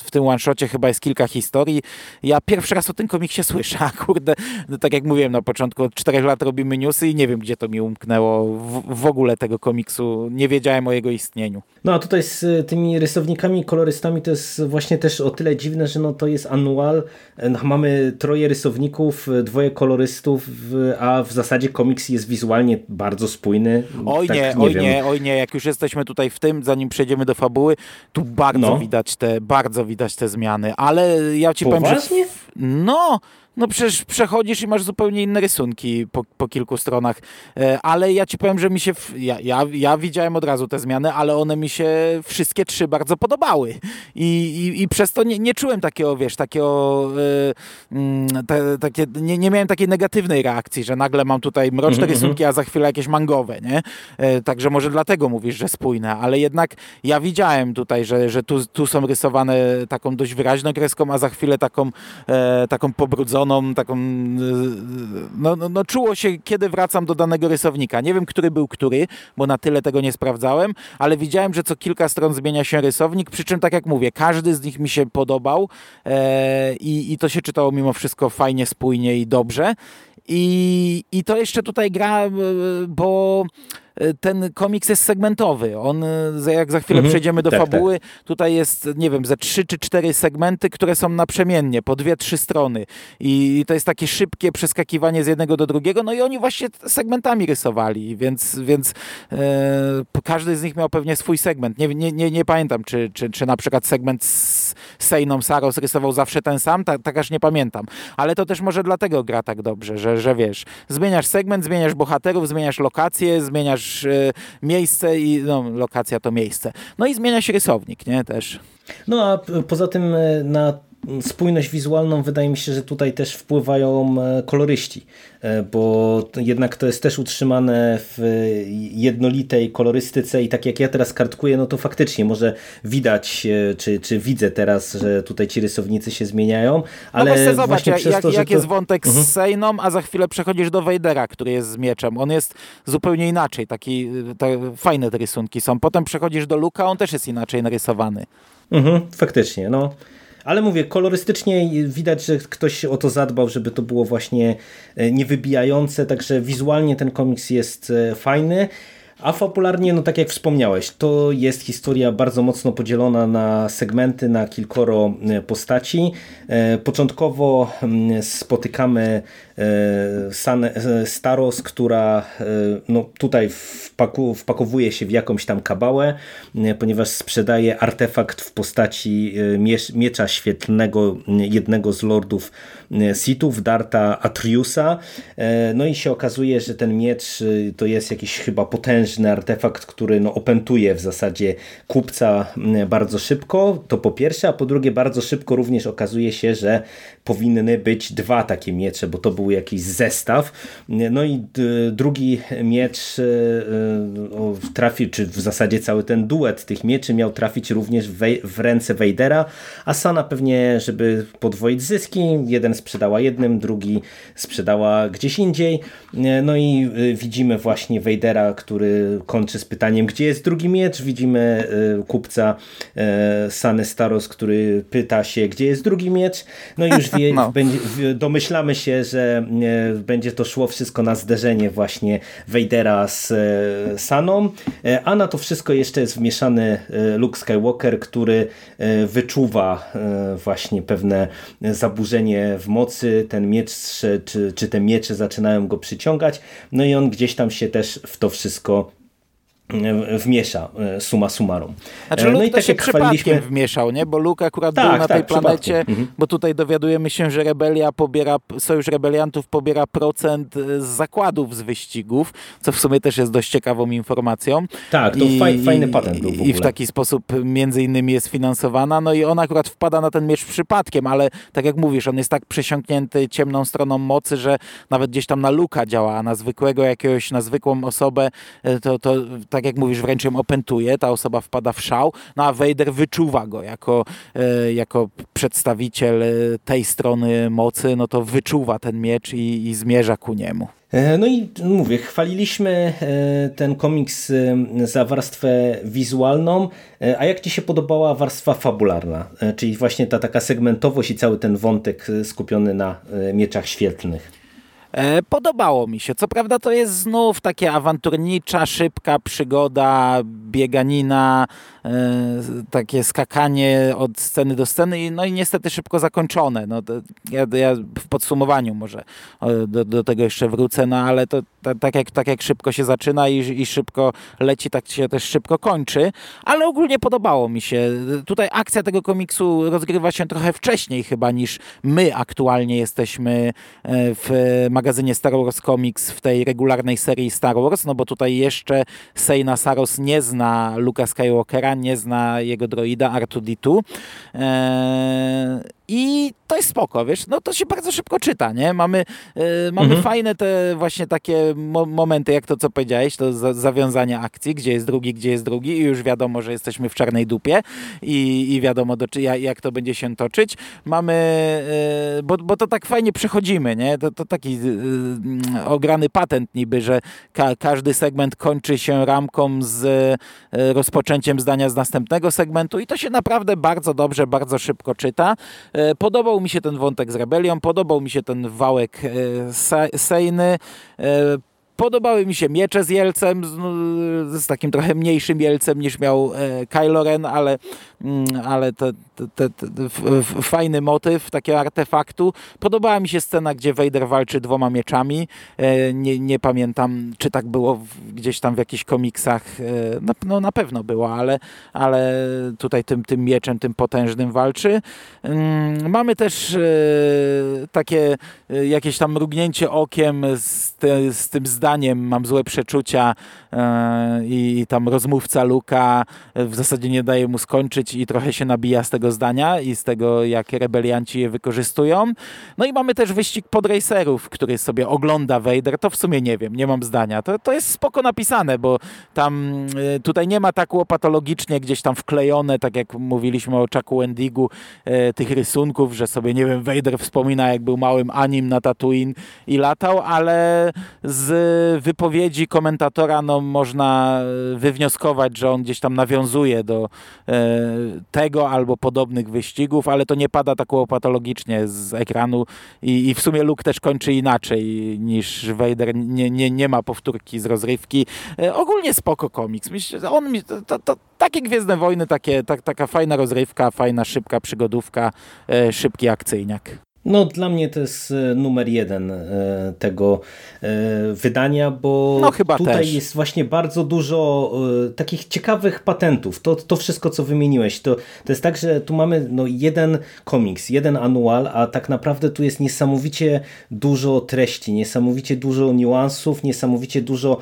w tym one-shocie chyba jest kilka historii. Ja pierwszy raz o tym komiksie słyszę, a kurde, no tak jak mówiłem na początku, od czterech lat robimy newsy i nie wiem, gdzie to mi umknęło w, w ogóle tego komiksu, nie wiedziałem o jego istnieniu. No a tutaj z y, tymi rysownikami, kolorystami to jest właśnie też o tyle dziwne, że no to jest anual, mamy troje rysowników, dwoje kolorystów, a w zasadzie komiks jest wizualnie bardzo spójny. Oj tak, nie, nie, oj wiem. nie, oj nie, jak już jesteśmy tutaj w tym, zanim przejdziemy do fabuły, tu bardzo no. widać te, bardzo widać te zmiany, ale ja ci Poważnie? powiem, że... No, no przecież przechodzisz i masz zupełnie inne rysunki po, po kilku stronach. E, ale ja ci powiem, że mi się. Ja, ja, ja widziałem od razu te zmiany, ale one mi się wszystkie trzy bardzo podobały. I, i, i przez to nie, nie czułem takiego, wiesz, takiego. Yy, te, takie, nie, nie miałem takiej negatywnej reakcji, że nagle mam tutaj mroczne mm -hmm. rysunki, a za chwilę jakieś mangowe, nie? Yy, także może dlatego mówisz, że spójne, ale jednak ja widziałem tutaj, że, że tu, tu są rysowane taką dość wyraźną kreską, a za chwilę taką, taką pobrudzoną taką, no, no, no czuło się, kiedy wracam do danego rysownika. Nie wiem, który był który, bo na tyle tego nie sprawdzałem, ale widziałem, że co kilka stron zmienia się rysownik, przy czym, tak jak mówię, każdy z nich mi się podobał e, i, i to się czytało mimo wszystko fajnie, spójnie i dobrze. I, I to jeszcze tutaj gra, bo ten komiks jest segmentowy. On, jak za chwilę mhm. przejdziemy do tak, fabuły, tak. tutaj jest, nie wiem, ze trzy czy cztery segmenty, które są naprzemiennie, po dwie, trzy strony. I to jest takie szybkie przeskakiwanie z jednego do drugiego. No i oni właśnie segmentami rysowali, więc, więc e, każdy z nich miał pewnie swój segment. Nie, nie, nie, nie pamiętam, czy, czy, czy na przykład segment z Sejną Saros rysował zawsze ten sam, tak, tak aż nie pamiętam. Ale to też może dlatego gra tak dobrze, że, że wiesz, zmieniasz segment, zmieniasz bohaterów, zmieniasz lokacje, zmieniasz e, miejsce i no, lokacja to miejsce. No i zmienia się rysownik, nie, też. No a poza tym e, na spójność wizualną wydaje mi się, że tutaj też wpływają e, koloryści, e, bo jednak to jest też utrzymane w jednolitej kolorystyce i tak jak ja teraz kartkuję, no to faktycznie może widać, e, czy, czy widzę teraz, że tutaj ci rysownicy się zmieniają, no ale no zobacz, jak, jak, to, jak to... jest wątek mhm. z Sejną, a za chwilę przechodzisz do Wejdera, który jest z mieczem. On jest zupełnie inaczej, taki te, fajne te rysunki są. Potem przechodzisz do Luka, on też jest inaczej narysowany. Mhm, faktycznie, no. Ale mówię, kolorystycznie widać, że ktoś o to zadbał, żeby to było właśnie e, niewybijające, także wizualnie ten komiks jest e, fajny. A fabularnie, no tak jak wspomniałeś, to jest historia bardzo mocno podzielona na segmenty, na kilkoro e, postaci. Początkowo mm, spotykamy Staros, która no, tutaj wpaku, wpakowuje się w jakąś tam kabałę, ponieważ sprzedaje artefakt w postaci miecza świetlnego jednego z lordów Sithów, Darta Atriusa. No i się okazuje, że ten miecz to jest jakiś chyba potężny artefakt, który no, opętuje w zasadzie kupca bardzo szybko, to po pierwsze, a po drugie bardzo szybko również okazuje się, że powinny być dwa takie miecze, bo to był jakiś zestaw. No i drugi miecz trafił, czy w zasadzie cały ten duet tych mieczy miał trafić również w ręce Vadera, a Sana pewnie, żeby podwoić zyski, jeden sprzedała jednym, drugi sprzedała gdzieś indziej. No i widzimy właśnie Vadera, który kończy z pytaniem, gdzie jest drugi miecz. Widzimy kupca Sany Staros, który pyta się, gdzie jest drugi miecz. No i już wie, no. będzie, domyślamy się, że będzie to szło wszystko na zderzenie właśnie Vadera z e, Saną, e, a na to wszystko jeszcze jest wmieszany e, Luke Skywalker, który wyczuwa właśnie pewne zaburzenie w mocy, ten miecz czy, czy te miecze zaczynają go przyciągać, no i on gdzieś tam się też w to wszystko wmiesza e, suma summarum. Znaczy e, no Luke i tak się jak chwaliliśmy... wmieszał, nie? bo Luke akurat tak, był na tak, tej planecie, mhm. bo tutaj dowiadujemy się, że rebelia pobiera, Sojusz Rebeliantów pobiera procent e, z zakładów z wyścigów, co w sumie też jest dość ciekawą informacją. Tak, to I, faj, fajny patent był w ogóle. I w taki sposób między innymi jest finansowana, no i on akurat wpada na ten miecz przypadkiem, ale tak jak mówisz, on jest tak przesiąknięty ciemną stroną mocy, że nawet gdzieś tam na Luka działa, a na zwykłego jakiegoś, na zwykłą osobę to, to tak tak jak mówisz, wręcz ją opętuje, ta osoba wpada w szał, no a Vader wyczuwa go jako, e, jako przedstawiciel e, tej strony mocy, no to wyczuwa ten miecz i, i zmierza ku niemu. E, no i mówię, chwaliliśmy ten komiks za warstwę wizualną, a jak Ci się podobała warstwa fabularna, czyli właśnie ta taka segmentowość i cały ten wątek skupiony na mieczach świetlnych? E, podobało mi się. Co prawda to jest znów takie awanturnicza, szybka przygoda, bieganina, takie skakanie od sceny do sceny, no i niestety szybko zakończone. No, ja, ja w podsumowaniu może do, do, tego jeszcze wrócę, no ale to tak, jak, tak jak szybko się zaczyna i, i szybko leci, tak się też szybko kończy, ale ogólnie podobało mi się. Tutaj akcja tego komiksu rozgrywa się trochę wcześniej chyba niż my aktualnie jesteśmy e, w magazynie Star Wars Comics w tej regularnej serii Star Wars, no bo tutaj jeszcze Sejna Saros nie zna Luka Skywalkera, nie zna jego droida R2-D2. Eee, I to jest spoko, wiesz, no to się bardzo szybko czyta, nie? Mamy, yy, mamy mhm. fajne te właśnie takie mo momenty, jak to co powiedziałeś, to za zawiązanie akcji, gdzie jest drugi, gdzie jest drugi i już wiadomo, że jesteśmy w czarnej dupie i, i wiadomo, do, jak to będzie się toczyć. Mamy, yy, bo, bo to tak fajnie przechodzimy, nie? To, to taki yy, ograny patent niby, że ka każdy segment kończy się ramką z y, rozpoczęciem zdania z następnego segmentu i to się naprawdę bardzo dobrze, bardzo szybko czyta. Y, mi się ten wątek z rebelią, podobał mi się ten wałek e, Sejny, e, Podobały mi się miecze z Jelcem, z, no, z takim trochę mniejszym Jelcem niż miał e, Kylo Ren, ale, mm, ale te, te, te, fajny motyw takiego artefaktu. Podobała mi się scena, gdzie Vader walczy dwoma mieczami. E, nie, nie pamiętam, czy tak było w, gdzieś tam w jakichś komiksach. E, no, no, na pewno było, ale, ale tutaj tym, tym mieczem, tym potężnym walczy. Mm, mamy też e, takie e, jakieś tam mrugnięcie okiem z, z tym zdaniem, zdaniem mam złe przeczucia e, i tam rozmówca Luka w zasadzie nie daje mu skończyć i trochę się nabija z tego zdania i z tego, jak rebelianci je wykorzystują. No i mamy też wyścig podracerów, który sobie ogląda Vader. To w sumie nie wiem, nie mam zdania. To, to jest spoko napisane, bo tam e, tutaj nie ma tak łopatologicznie gdzieś tam wklejone, tak jak mówiliśmy o Chucku Wendigu, e, tych rysunków, że sobie, nie wiem, Vader wspomina, jak był małym anim na Tatooine i latał, ale z wypowiedzi komentatora no, można e, wywnioskować, że on gdzieś tam nawiązuje do e, tego albo podobnych wyścigów, ale to nie pada tak łopatologicznie z ekranu i, i w sumie Luke też kończy inaczej niż Vader. Nie, nie, nie ma powtórki z rozrywki. E, ogólnie spoko komiks. Myślę, on, to, to, takie Gwiezdne Wojny, takie, tak, taka fajna rozrywka, fajna, szybka przygodówka, szybki akcyjniak. No, dla mnie to jest e, numer jeden e, tego e, wydania, bo no, tutaj też. jest właśnie bardzo dużo takich ciekawych patentów. To, to wszystko, co wymieniłeś, to, to jest tak, że tu mamy no, jeden komiks, jeden anual, a tak naprawdę tu jest niesamowicie dużo treści, niesamowicie dużo niuansów, niesamowicie dużo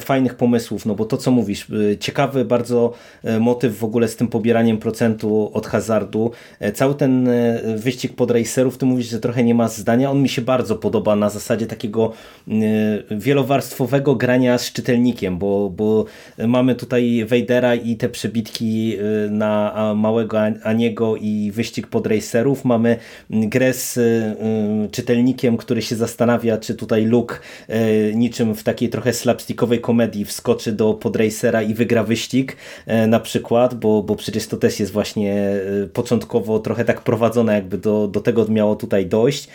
fajnych pomysłów, no bo to, co mówisz, ciekawy bardzo motyw w ogóle z tym pobieraniem procentu od hazardu. Cały ten wyścig pod racerów, ty mówisz, że trochę nie ma zdania. On mi się bardzo podoba na zasadzie takiego wielowarstwowego grania z czytelnikiem, bo, bo mamy tutaj Wejdera i te przebitki na małego Aniego i wyścig pod racerów. Mamy grę z czytelnikiem, który się zastanawia, czy tutaj Luke niczym w takiej trochę slapstickowej komedii wskoczy do podracera i wygra wyścig na przykład, bo, bo przecież to też jest właśnie początkowo trochę tak prowadzone, jakby do, do tego miało tutaj dojść.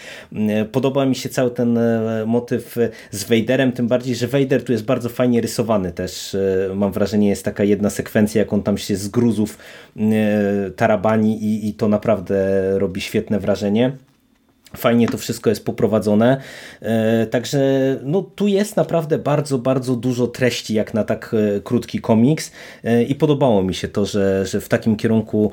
Podoba mi się cały ten motyw z Vaderem, tym bardziej, że Vader tu jest bardzo fajnie rysowany też. Mam wrażenie, jest taka jedna sekwencja, jak on tam się z gruzów tarabani i, i to naprawdę robi świetne wrażenie. Fajnie to wszystko jest poprowadzone. E, także no, tu jest naprawdę bardzo, bardzo dużo treści jak na tak e, krótki komiks e, i podobało mi się to, że, że w takim kierunku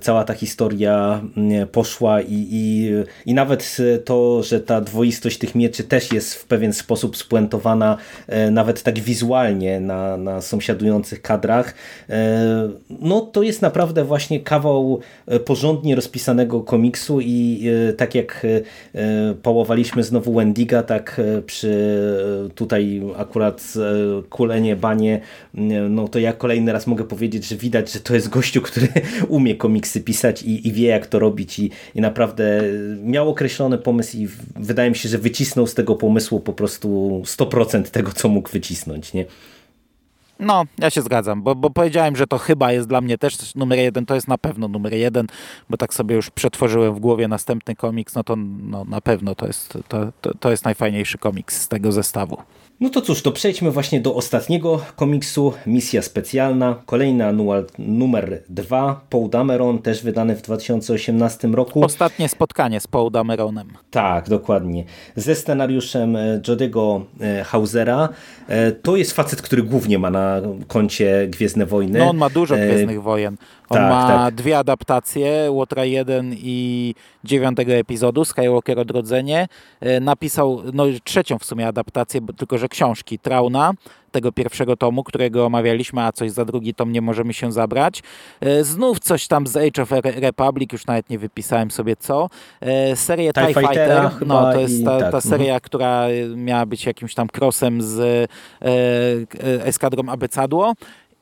cała ta historia mm, poszła i, i, i nawet to, że ta dwoistość tych mieczy też jest w pewien sposób spuentowana nawet tak wizualnie na, na sąsiadujących kadrach. No to jest naprawdę właśnie kawał porządnie rozpisanego komiksu i tak tak jak e, e, pałowaliśmy znowu Wendiga, tak e, przy tutaj akurat kulenie, banie, no to ja kolejny raz mogę powiedzieć, że widać, że to jest gościu, który (laughs) umie komiksy pisać i, i wie jak to robić i, i naprawdę miał określony pomysł i wydaje mi się, że wycisnął z tego pomysłu po prostu 100% tego, co mógł wycisnąć, nie? No, ja się zgadzam, bo, bo powiedziałem, że to chyba jest dla mnie też numer jeden, to jest na pewno numer jeden, bo tak sobie już przetworzyłem w głowie następny komiks, no to no, na pewno to jest, to, to, to jest najfajniejszy komiks z tego zestawu. No to cóż, to przejdźmy właśnie do ostatniego komiksu, Misja Specjalna, kolejny anual numer 2, Paul Dameron, też wydany w 2018 roku. Ostatnie spotkanie z Paul Dameronem. Tak, dokładnie. Ze scenariuszem e, Jodego e, Hausera. E, to jest facet, który głównie ma na koncie Gwiezdne Wojny. No on ma dużo Gwiezdnych Wojen. On tak, ma tak. dwie adaptacje, Łotra 1 i dziewiątego epizodu, Skywalker Odrodzenie. Napisał no, trzecią w sumie adaptację, tylko że książki Trauna, tego pierwszego tomu, którego omawialiśmy, a coś za drugi tom nie możemy się zabrać. E, znów coś tam z Age of Republic, już nawet nie wypisałem sobie co. E, serię TIE, TIE Fighter, no to jest ta, ta tak, seria, mhm. która miała być jakimś tam crossem z e, Eskadrą Abecadło.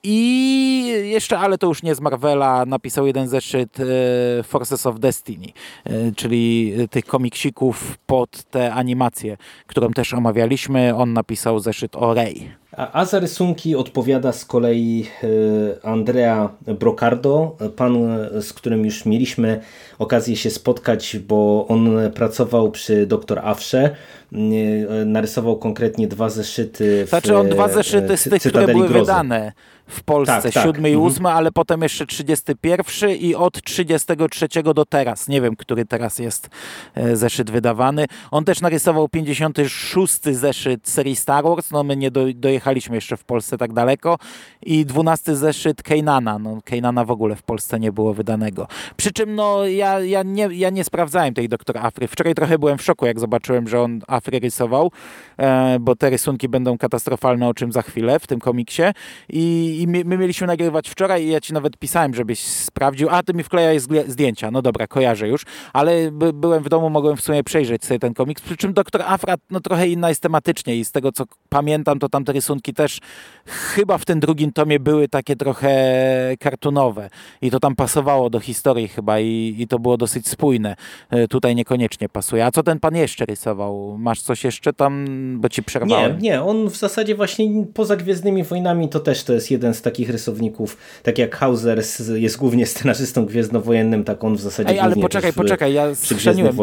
I jeszcze, ale to już nie z Marvela, napisał jeden zeszyt e, Forces of Destiny, e, czyli tych komiksików pod te animacje, którą też omawialiśmy. On napisał zeszyt o Rey. A, a za rysunki odpowiada z kolei e, Andrea Brocardo, pan, z którym już mieliśmy okazję się spotkać, bo on pracował przy Dr. Afrze. Narysował konkretnie dwa zeszyty. W, znaczy on dwa zeszyty z tych, które były Grozy. wydane w Polsce, tak, tak. 7 i 8, mhm. ale potem jeszcze 31 i od 33 do teraz. Nie wiem, który teraz jest e, zeszyt wydawany. On też narysował 56 zeszyt serii Star Wars, no my nie do, dojechaliśmy jeszcze w Polsce tak daleko i 12 zeszyt Kejnana. No Kejnana w ogóle w Polsce nie było wydanego. Przy czym no ja, ja, nie, ja nie sprawdzałem tej doktor Afry. Wczoraj trochę byłem w szoku, jak zobaczyłem, że on Afry rysował, e, bo te rysunki będą katastrofalne, o czym za chwilę w tym komiksie i i my, my, mieliśmy nagrywać wczoraj i ja ci nawet pisałem, żebyś sprawdził, a ty mi wklejaj zdjęcia. No dobra, kojarzę już, ale by, byłem w domu, mogłem w sumie przejrzeć sobie ten komiks, przy czym Doktor Afra no trochę inna jest tematycznie i z tego co pamiętam, to tamte rysunki też chyba w tym drugim tomie były takie trochę kartunowe i to tam pasowało do historii chyba i, i to było dosyć spójne. E, tutaj niekoniecznie pasuje. A co ten pan jeszcze rysował? Masz coś jeszcze tam, bo ci przerwałem? Nie, nie, on w zasadzie właśnie poza Gwiezdnymi Wojnami to też to jest jeden z takich rysowników, tak jak Hauser jest głównie scenarzystą gwiezdnowojennym, tak on w zasadzie Ej, ale poczekaj, poczekaj, ja schrzeniłem.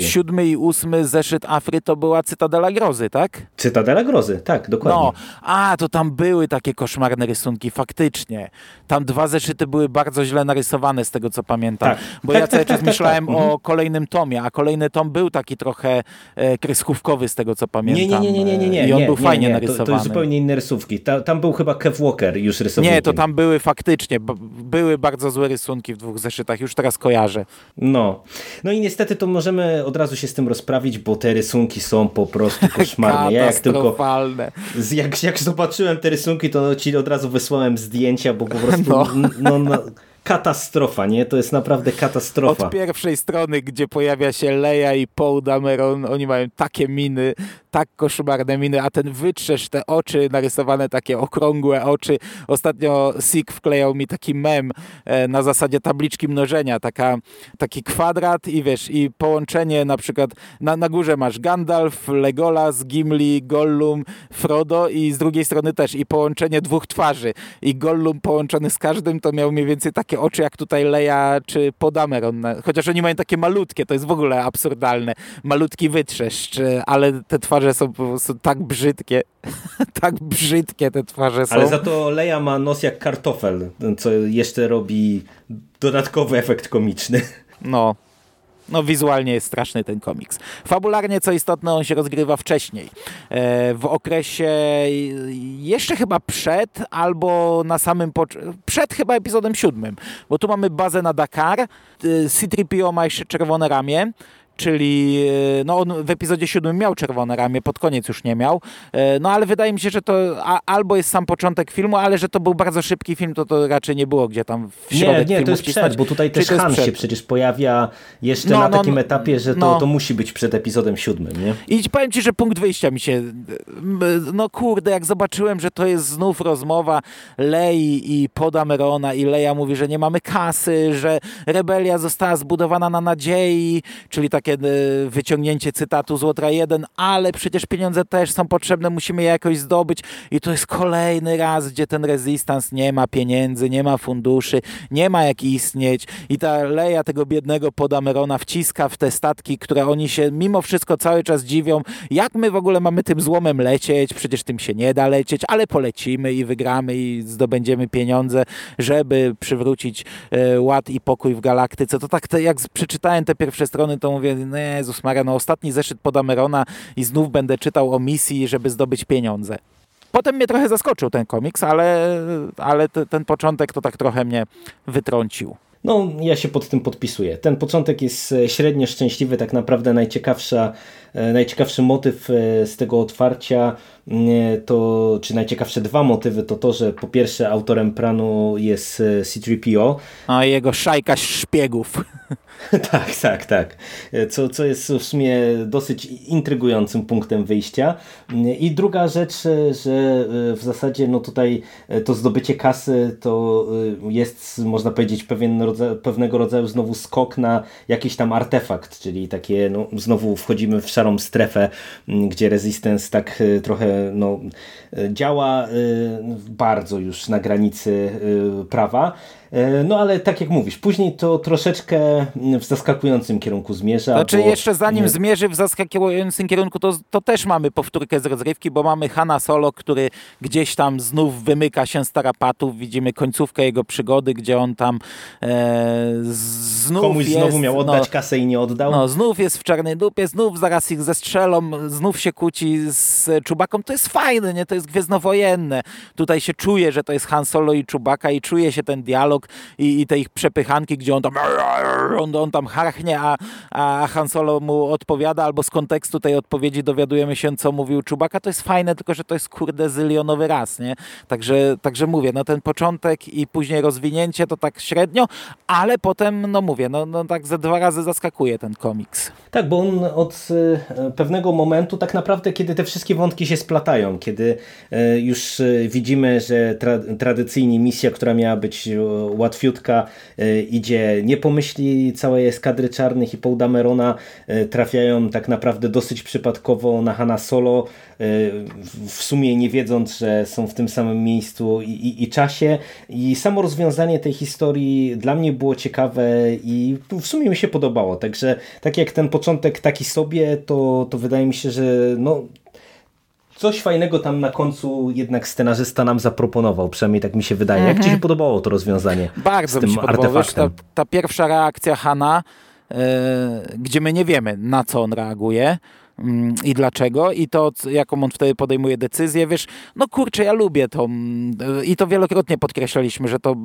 Siódmy i ósmy zeszyt Afry to była Cytadela Grozy, tak? Cytadela Grozy, tak, dokładnie. No, a to tam były takie koszmarne rysunki, faktycznie. Tam dwa zeszyty były bardzo źle narysowane z tego, co pamiętam. Tak. Bo tak, ja cały tak, (laughs) czas myślałem tak. o mhm. kolejnym tomie, a kolejny tom był taki trochę e, kreskówkowy z tego, co pamiętam. Nie, nie, nie, nie, nie, nie. I on nie, był nie, fajnie nie, narysowany. To, to jest zupełnie inne rysówki. Ta, tam był chyba Kev Walker już rysownikiem. Nie, to tam były faktycznie, były bardzo złe rysunki w dwóch zeszytach, już teraz kojarzę. No, no i niestety to możemy od razu się z tym rozprawić, bo te rysunki są po prostu (laughs) koszmarne. Ja jak tylko jak, jak zobaczyłem te rysunki, to ci od razu wysłałem zdjęcia, bo po (laughs) prostu no. no, no katastrofa, nie? To jest naprawdę katastrofa. Od pierwszej strony, gdzie pojawia się Leia i Paul Dameron, oni mają takie miny, tak koszmarne miny, a ten wytrzesz te oczy, narysowane takie okrągłe oczy. Ostatnio Sik wklejał mi taki mem e, na zasadzie tabliczki mnożenia, taka, taki kwadrat i wiesz, i połączenie na przykład, na, na górze masz Gandalf, Legolas, Gimli, Gollum, Frodo i z drugiej strony też i połączenie dwóch twarzy. I Gollum połączony z każdym to miał mniej więcej takie oczy jak tutaj Leia czy Podameron, chociaż oni mają takie malutkie, to jest w ogóle absurdalne, malutki wytrzeszcz, ale te twarze są po prostu tak brzydkie, (laughs) tak brzydkie te twarze są. Ale za to Leia ma nos jak kartofel, co jeszcze robi dodatkowy efekt komiczny. No, no wizualnie jest straszny ten komiks. Fabularnie, co istotne, on się rozgrywa wcześniej. E, w okresie jeszcze chyba przed albo na samym przed chyba epizodem siódmym, bo tu mamy bazę na Dakar, e, C-3PO ma jeszcze czerwone ramię, czyli e, no on w epizodzie siódmym miał czerwone ramię, pod koniec już nie miał, e, no ale wydaje mi się, że to a, albo jest sam początek filmu, ale że to był bardzo szybki film, to to raczej nie było gdzie tam w środek Nie, nie, to jest przed, bo tutaj też Han się przecież pojawia jeszcze no, na no, takim no, etapie, że to, no. to musi być przed epizodem siódmym, nie? I powiem Ci, że punkt wyjścia mi się, no kurde, jak zobaczyłem, że to jest znów rozmowa Lei i Podamerona i Leia mówi, że nie mamy kasy, że rebelia została zbudowana na nadziei, czyli takie takie wyciągnięcie cytatu z Łotra 1, ale przecież pieniądze też są potrzebne, musimy je jakoś zdobyć. I to jest kolejny raz, gdzie ten rezystans nie ma pieniędzy, nie ma funduszy, nie ma jak istnieć. I ta leja tego biednego Podamerona wciska w te statki, które oni się mimo wszystko cały czas dziwią, jak my w ogóle mamy tym złomem lecieć, przecież tym się nie da lecieć, ale polecimy i wygramy i zdobędziemy pieniądze, żeby przywrócić e, ład i pokój w galaktyce. To tak, jak przeczytałem te pierwsze strony, to mówię, no Jezus Maria, no ostatni zeszyt Podamerona i znów będę czytał o misji, żeby zdobyć pieniądze. Potem mnie trochę zaskoczył ten komiks, ale, ale ten początek to tak trochę mnie wytrącił. No, ja się pod tym podpisuję. Ten początek jest e, średnio szczęśliwy, tak naprawdę najciekawsza, najciekawszy motyw e, z tego otwarcia to, czy najciekawsze dwa motywy to to, że po pierwsze autorem planu jest C-3PO. A jego szajka szpiegów. (laughs) tak, tak, tak. Co, co jest w sumie dosyć intrygującym punktem wyjścia. I druga rzecz, że w zasadzie no tutaj to zdobycie kasy to jest, można powiedzieć, pewien rodzaj, pewnego rodzaju znowu skok na jakiś tam artefakt, czyli takie, no znowu wchodzimy w szarą strefę, gdzie Resistance tak trochę no, działa bardzo już na granicy prawa. E, no ale tak jak mówisz, później to troszeczkę w zaskakującym kierunku zmierza. Znaczy bo... jeszcze zanim zmierzy w zaskakującym kierunku, to, to też mamy powtórkę z rozrywki, bo mamy Hanna Solo, który gdzieś tam znów wymyka się z tarapatów. Widzimy końcówkę jego przygody, gdzie on tam e, znów Komuś jest, znowu miał oddać no, kasę i nie oddał. No, znów jest w czarnej dupie, znów zaraz ich zestrzelą, znów się kłóci z Czubaką. To jest fajne, nie? To jest gwiezdnowojenne. Tutaj się czuje, że to jest Han Solo i Czubaka i czuje się ten dialog dialog i, i te ich przepychanki, gdzie on tam on, on tam harchnie, a, a Han Solo mu odpowiada, albo z kontekstu tej odpowiedzi dowiadujemy się, co mówił Czubaka. To jest fajne, tylko że to jest kurde zylionowy raz, nie? Także, także mówię, no ten początek i później rozwinięcie to tak średnio, ale potem, no mówię, no, no tak ze dwa razy zaskakuje ten komiks. Tak, bo on od e, pewnego momentu tak naprawdę, kiedy te wszystkie wątki się splatają, kiedy e, już e, widzimy, że tra tradycyjnie misja, która miała być łatwiutka e, idzie, nie pomyśli całej eskadry czarnych i Paul Damerona e, trafiają tak naprawdę dosyć przypadkowo na Hanna Solo, e, w sumie nie wiedząc, że są w tym samym miejscu i, i, i czasie. I samo rozwiązanie tej historii dla mnie było ciekawe i w sumie mi się podobało, także tak jak ten początek taki sobie, to, to wydaje mi się, że no, coś fajnego tam na końcu jednak scenarzysta nam zaproponował, przynajmniej tak mi się wydaje. Jak ci się mhm. podobało to rozwiązanie (laughs) Bardzo z tym mi się artefaktem? ta, ta, pierwsza reakcja Hana, yy, gdzie my nie wiemy na co on reaguje, i dlaczego i to, jaką on wtedy podejmuje decyzję, wiesz, no kurczę, ja lubię to i to wielokrotnie podkreślaliśmy, że to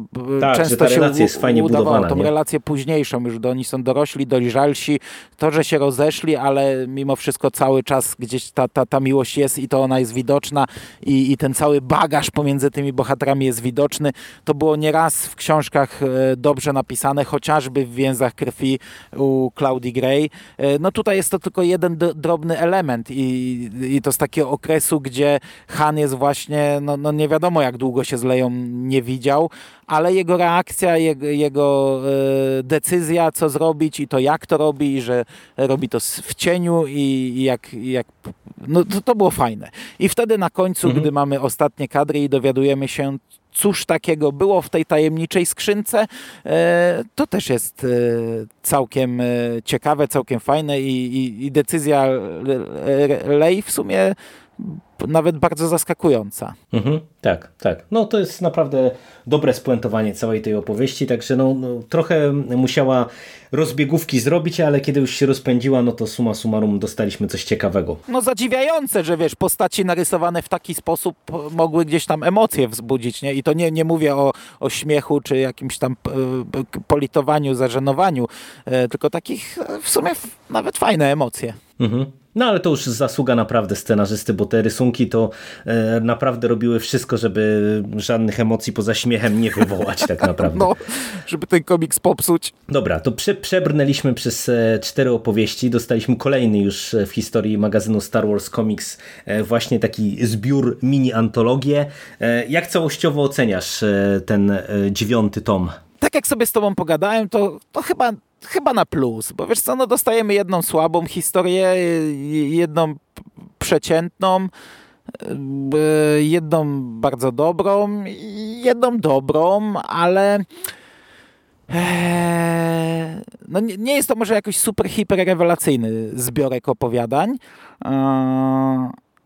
tak, często że ta relacja się jest fajnie udawało, tą nie? relację późniejszą, już do oni są dorośli, dojrzalsi, to, że się rozeszli, ale mimo wszystko cały czas gdzieś ta, ta, ta miłość jest i to ona jest widoczna i, i ten cały bagaż pomiędzy tymi bohaterami jest widoczny. To było nieraz w książkach e, dobrze napisane, chociażby w Więzach Krwi u Claudii Gray. E, no tutaj jest to tylko jeden drobny element i, i to z takiego okresu, gdzie Han jest właśnie, no, no nie wiadomo jak długo się z Leją nie widział, ale jego reakcja, jego, jego e, decyzja, co zrobić i to jak to robi, że robi to w cieniu i jak, jak no to, to było fajne. I wtedy na końcu, mhm. gdy mamy ostatnie kadry i dowiadujemy się, cóż takiego było w tej tajemniczej skrzynce, e, to też jest e, całkiem ciekawe, całkiem fajne i, i, i decyzja Lej w sumie nawet bardzo zaskakująca. Mhm, tak, tak. No to jest naprawdę dobre spuentowanie całej tej opowieści, także no, no, trochę musiała rozbiegówki zrobić, ale kiedy już się rozpędziła, no to suma summarum dostaliśmy coś ciekawego. No zadziwiające, że wiesz, postaci narysowane w taki sposób mogły gdzieś tam emocje wzbudzić, nie? I to nie, nie mówię o, o śmiechu, czy jakimś tam e, politowaniu, zażenowaniu, e, tylko takich e, w sumie nawet fajne emocje. Mhm. No ale to już zasługa naprawdę scenarzysty, bo te rysunki to e, naprawdę robiły wszystko, żeby żadnych emocji poza śmiechem nie wywołać tak (laughs) naprawdę. No, żeby ten komiks popsuć. Dobra, to prze, przebrnęliśmy przez e, cztery opowieści, dostaliśmy kolejny już w historii magazynu Star Wars Comics e, właśnie taki zbiór mini-antologię. E, jak całościowo oceniasz e, ten e, dziewiąty tom? Tak jak sobie z tobą pogadałem, to, to chyba chyba na plus, bo wiesz co, no dostajemy jedną słabą historię, jedną przeciętną, e, jedną bardzo dobrą, jedną dobrą, ale e, no nie, jest to może jakoś super, hiper rewelacyjny zbiorek opowiadań,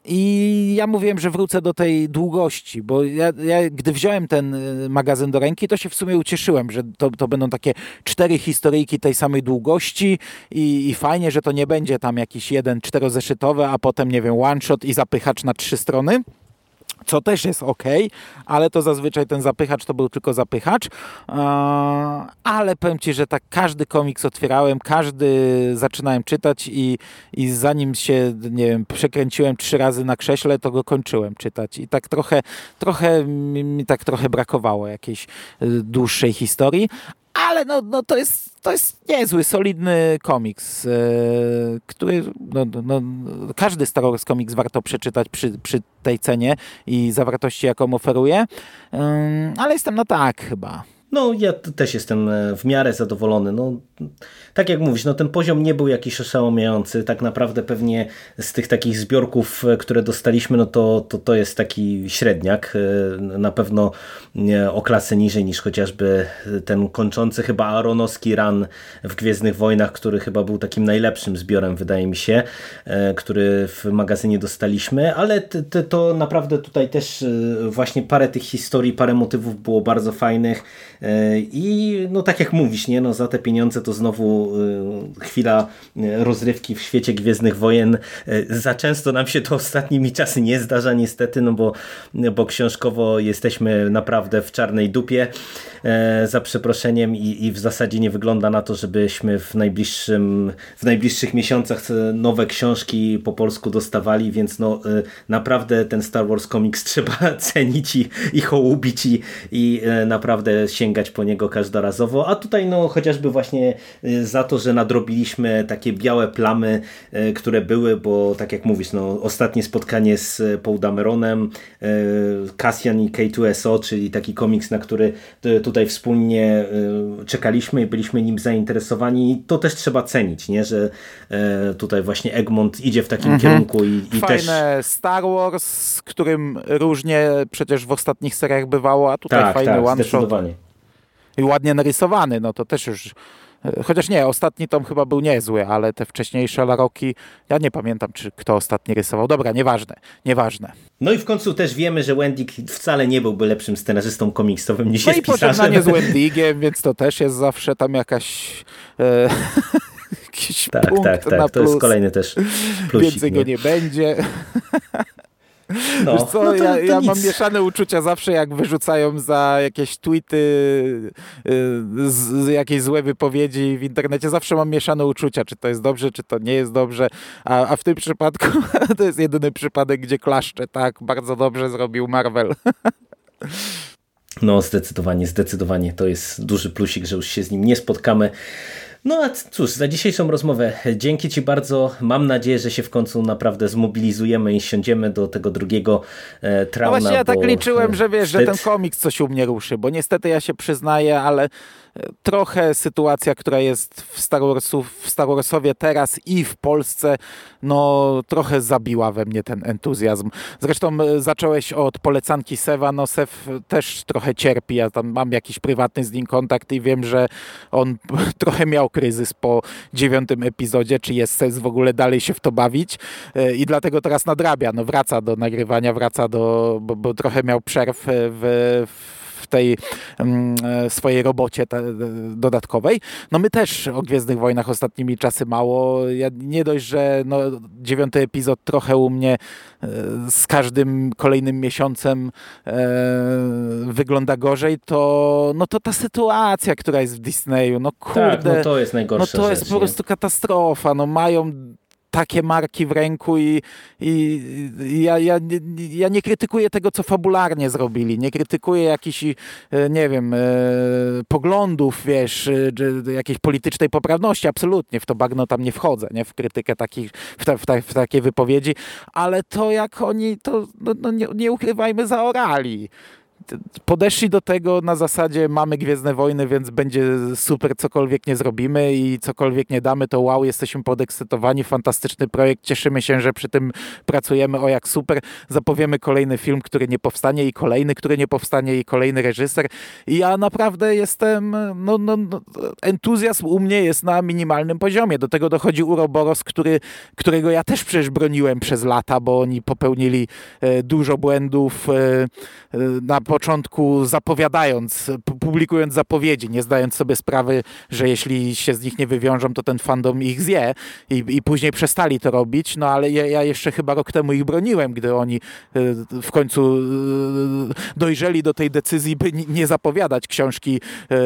i ja mówiłem, że wrócę do tej długości, bo ja, ja, gdy wziąłem ten y, magazyn do ręki, to się w sumie ucieszyłem, że to, to będą takie cztery historyjki tej samej długości i, i fajnie, że to nie będzie tam jakiś jeden czterozeszytowy, a potem, nie wiem, one shot i zapychacz na trzy strony co też jest ok, ale to zazwyczaj ten zapychacz to był tylko zapychacz. Ale powiem Ci, że tak każdy komiks otwierałem, każdy zaczynałem czytać i, i zanim się, nie wiem, przekręciłem trzy razy na krześle, to go kończyłem czytać. I tak trochę, trochę mi tak trochę brakowało jakiejś y, dłuższej historii, ale no, no to, jest, to jest niezły, solidny komiks, e, który no, no, każdy Star Wars komiks warto przeczytać przy, przy tej cenie i zawartości, jaką oferuje, ale jestem na tak chyba. No ja też jestem e, w miarę zadowolony. No, tak jak mówisz, no ten poziom nie był jakiś oszałamiający. Tak naprawdę pewnie z tych takich zbiorków, e, które dostaliśmy, no to, to, to jest taki średniak. E, na pewno o klasę niżej niż chociażby ten kończący chyba Aronowski run w Gwiezdnych Wojnach, który chyba był takim najlepszym zbiorem, wydaje mi się, który w magazynie dostaliśmy, ale to naprawdę tutaj też właśnie parę tych historii, parę motywów było bardzo fajnych. E, I no tak jak mówisz, nie, no za te pieniądze to znowu e, chwila e, rozrywki w świecie Gwiezdnych Wojen. Za często nam się to ostatnimi czasy nie zdarza niestety, no bo, bo książkowo jesteśmy naprawdę w czarnej dupie za przeproszeniem i, i w zasadzie nie wygląda na to, żebyśmy w, najbliższym, w najbliższych miesiącach nowe książki po polsku dostawali, więc no naprawdę ten Star Wars Comics (laughs) trzeba (laughs) cenić i, i hołubić i, i naprawdę sięgać sięgać po niego każdorazowo, a tutaj no chociażby właśnie y, za to, że nadrobiliśmy takie białe plamy, y, które były, bo tak jak mówisz, no ostatnie spotkanie z Paul Dameronem, y, Cassian i K2SO, czyli taki komiks, na który tutaj wspólnie czekaliśmy i byliśmy nim zainteresowani, to też trzeba cenić, nie? że tutaj właśnie Egmont idzie w takim mhm. kierunku i, i Fajne też... Star Wars, z którym różnie przecież w ostatnich seriach bywało, a tutaj tak, fajny tak, one shot i ładnie narysowany, no to też już e, Chociaż nie, ostatni tom chyba był niezły, ale te wcześniejsze Laroki, ja nie pamiętam, czy kto ostatni rysował. Dobra, nieważne, nieważne. No i w końcu też wiemy, że Wendig wcale nie byłby lepszym scenarzystą komiksowym niż no jest pisarzem. No i pożegnanie z (laughs) Wendigiem, więc to też jest zawsze tam jakaś... E, (laughs) jakiś tak, punkt tak, tak. na To plus. jest kolejny też (laughs) plusik. Więcej go nie będzie. No, Wiesz co, no to, ja, to ja mam mieszane uczucia zawsze, jak wyrzucają za jakieś tweety y, z, jakieś złe wypowiedzi w internecie. Zawsze mam mieszane uczucia, czy to jest dobrze, czy to nie jest dobrze. A, a w tym przypadku (laughs) to jest jedyny przypadek, gdzie klaszczę. Tak, bardzo dobrze zrobił Marvel. No, zdecydowanie, zdecydowanie. To jest duży plusik, że już się z nim nie spotkamy. No a cóż, za dzisiejszą rozmowę dzięki Ci bardzo. Mam nadzieję, że się w końcu naprawdę zmobilizujemy i siądziemy do tego drugiego e, No trauna. właśnie ja tak liczyłem, że wiesz, że wstyd. ten komiks coś u mnie ruszy, bo niestety ja się przyznaję, ale e, trochę sytuacja, która jest w Star, Warsu, w Star Warsowie teraz i w Polsce, no trochę zabiła we mnie ten entuzjazm. Zresztą e, zacząłeś od polecanki Sewa, no Sew też trochę cierpi, ja tam mam jakiś prywatny z nim kontakt i wiem, że on (laughs) trochę miał kryzys po dziewiątym epizodzie, czy jest sens w ogóle dalej się w to bawić? E, i dlatego teraz nadrabia, no wraca do nagrywania, wraca do, bo, bo trochę miał przerw e, w, w tej mm, e, swojej robocie te, dodatkowej. No my też o Gwiezdnych Wojnach ostatnimi czasy mało. Ja nie dość, że no, dziewiąty epizod trochę u mnie e, z każdym kolejnym miesiącem e, wygląda gorzej, to no to ta sytuacja, która jest w Disneyu, no kurde, Tak, no to jest no najgorsza to rzecz, jest po nie? prostu katastrofa. No mają takie marki w ręku i, i, ja, ja, ja nie krytykuję tego, co fabularnie zrobili. Nie krytykuję jakichś, e, nie wiem, e, poglądów, wiesz, e, jakiejś politycznej poprawności. Absolutnie w to bagno tam nie wchodzę, nie? W krytykę takich, w, ta, w, ta, w takie wypowiedzi. Ale to jak oni to, no, no nie, nie ukrywajmy, zaorali podeszli do tego na zasadzie mamy Gwiezdne Wojny, więc będzie super, cokolwiek nie zrobimy i cokolwiek nie damy, to wow, jesteśmy podekscytowani, fantastyczny projekt, cieszymy się, że przy tym pracujemy, o jak super, zapowiemy kolejny film, który nie powstanie i kolejny, który nie powstanie i kolejny reżyser. I ja naprawdę jestem, no, no, no entuzjazm u mnie jest na minimalnym poziomie, do tego dochodzi Uroboros, który, którego ja też przecież broniłem przez lata, bo oni popełnili e, dużo błędów e, e, na początku zapowiadając, pu- publikując zapowiedzi, nie zdając sobie sprawy, że jeśli się z nich nie wywiążą, to ten fandom ich zje i, i później przestali to robić, no ale ja, ja jeszcze chyba rok temu ich broniłem, gdy oni e, w końcu e, dojrzeli do tej decyzji, by ni- nie zapowiadać książki e,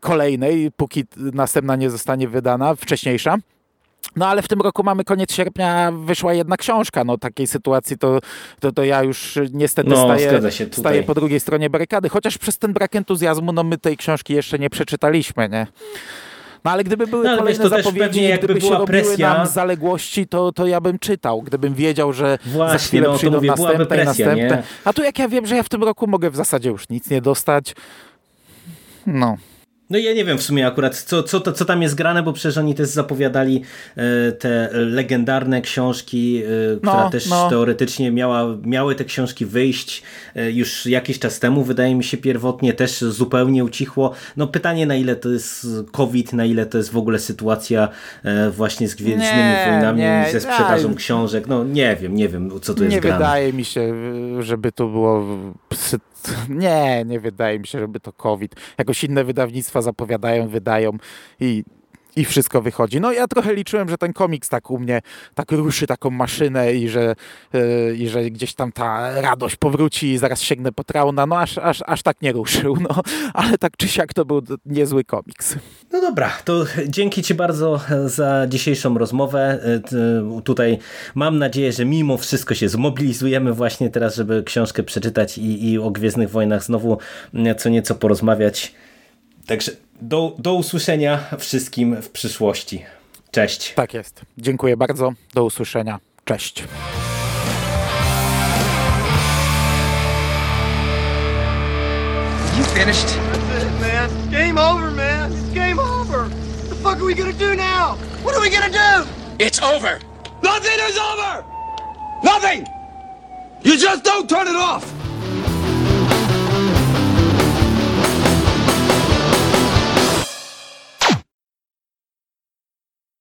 kolejnej, póki następna nie zostanie wydana, wcześniejsza. No ale w tym roku mamy koniec sierpnia, wyszła jedna książka. No takiej sytuacji to, to, to ja już niestety No, staję, staję po drugiej stronie barykady. Chociaż przez ten brak entuzjazmu, no my tej książki jeszcze nie przeczytaliśmy, nie? No ale gdyby były No, kolejne wiesz, zapowiedzi, gdyby się robiły presja- nam zaległości, to, to ja bym czytał. Gdybym wiedział, że za Właśnie, chwilę no, przyjdą mówię, następne presja, następne. nie? A tu jak ja wiem, że ja w tym roku mogę w zasadzie już nic nie dostać. No. No ja nie wiem w sumie akurat, co, co, to, co tam jest grane, bo przecież oni też zapowiadali e, te legendarne książki, e, która No, też no. teoretycznie miała, miały te książki wyjść e, już jakiś czas temu, wydaje mi się pierwotnie, też zupełnie ucichło. No pytanie na ile to jest COVID, na ile to jest w ogóle sytuacja właśnie z Gwiezdnymi Nie, Wojnami, nie, ze sprzedażą książek, no nie wiem, nie wiem co tu jest nie grane. wydaje mi się, żeby to było. (laughs) Nie, nie wydaje mi się, żeby to COVID. Jakoś inne wydawnictwa zapowiadają, wydają i, i wszystko wychodzi. No ja trochę liczyłem, że ten komiks tak u mnie tak ruszy taką maszynę i że, yy, i że gdzieś tam ta radość powróci i zaraz sięgnę po trauna. No aż, aż, aż tak nie ruszył. No, (laughs) ale tak czy siak to był niezły komiks. No dobra, to dzięki Ci bardzo za dzisiejszą rozmowę. E, Tutaj mam nadzieję, że mimo wszystko się zmobilizujemy właśnie teraz, żeby książkę przeczytać i, i o Gwiezdnych Wojnach znowu co nieco porozmawiać. Także do, do usłyszenia wszystkim w przyszłości. Cześć. Tak jest. Dziękuję bardzo. Do usłyszenia. Cześć. You finished? That's it, man. Game over, man. It's game over. What the fuck are we gonna do now? What are we gonna do? It's over. Nothing is over! Nothing! You just don't turn it off!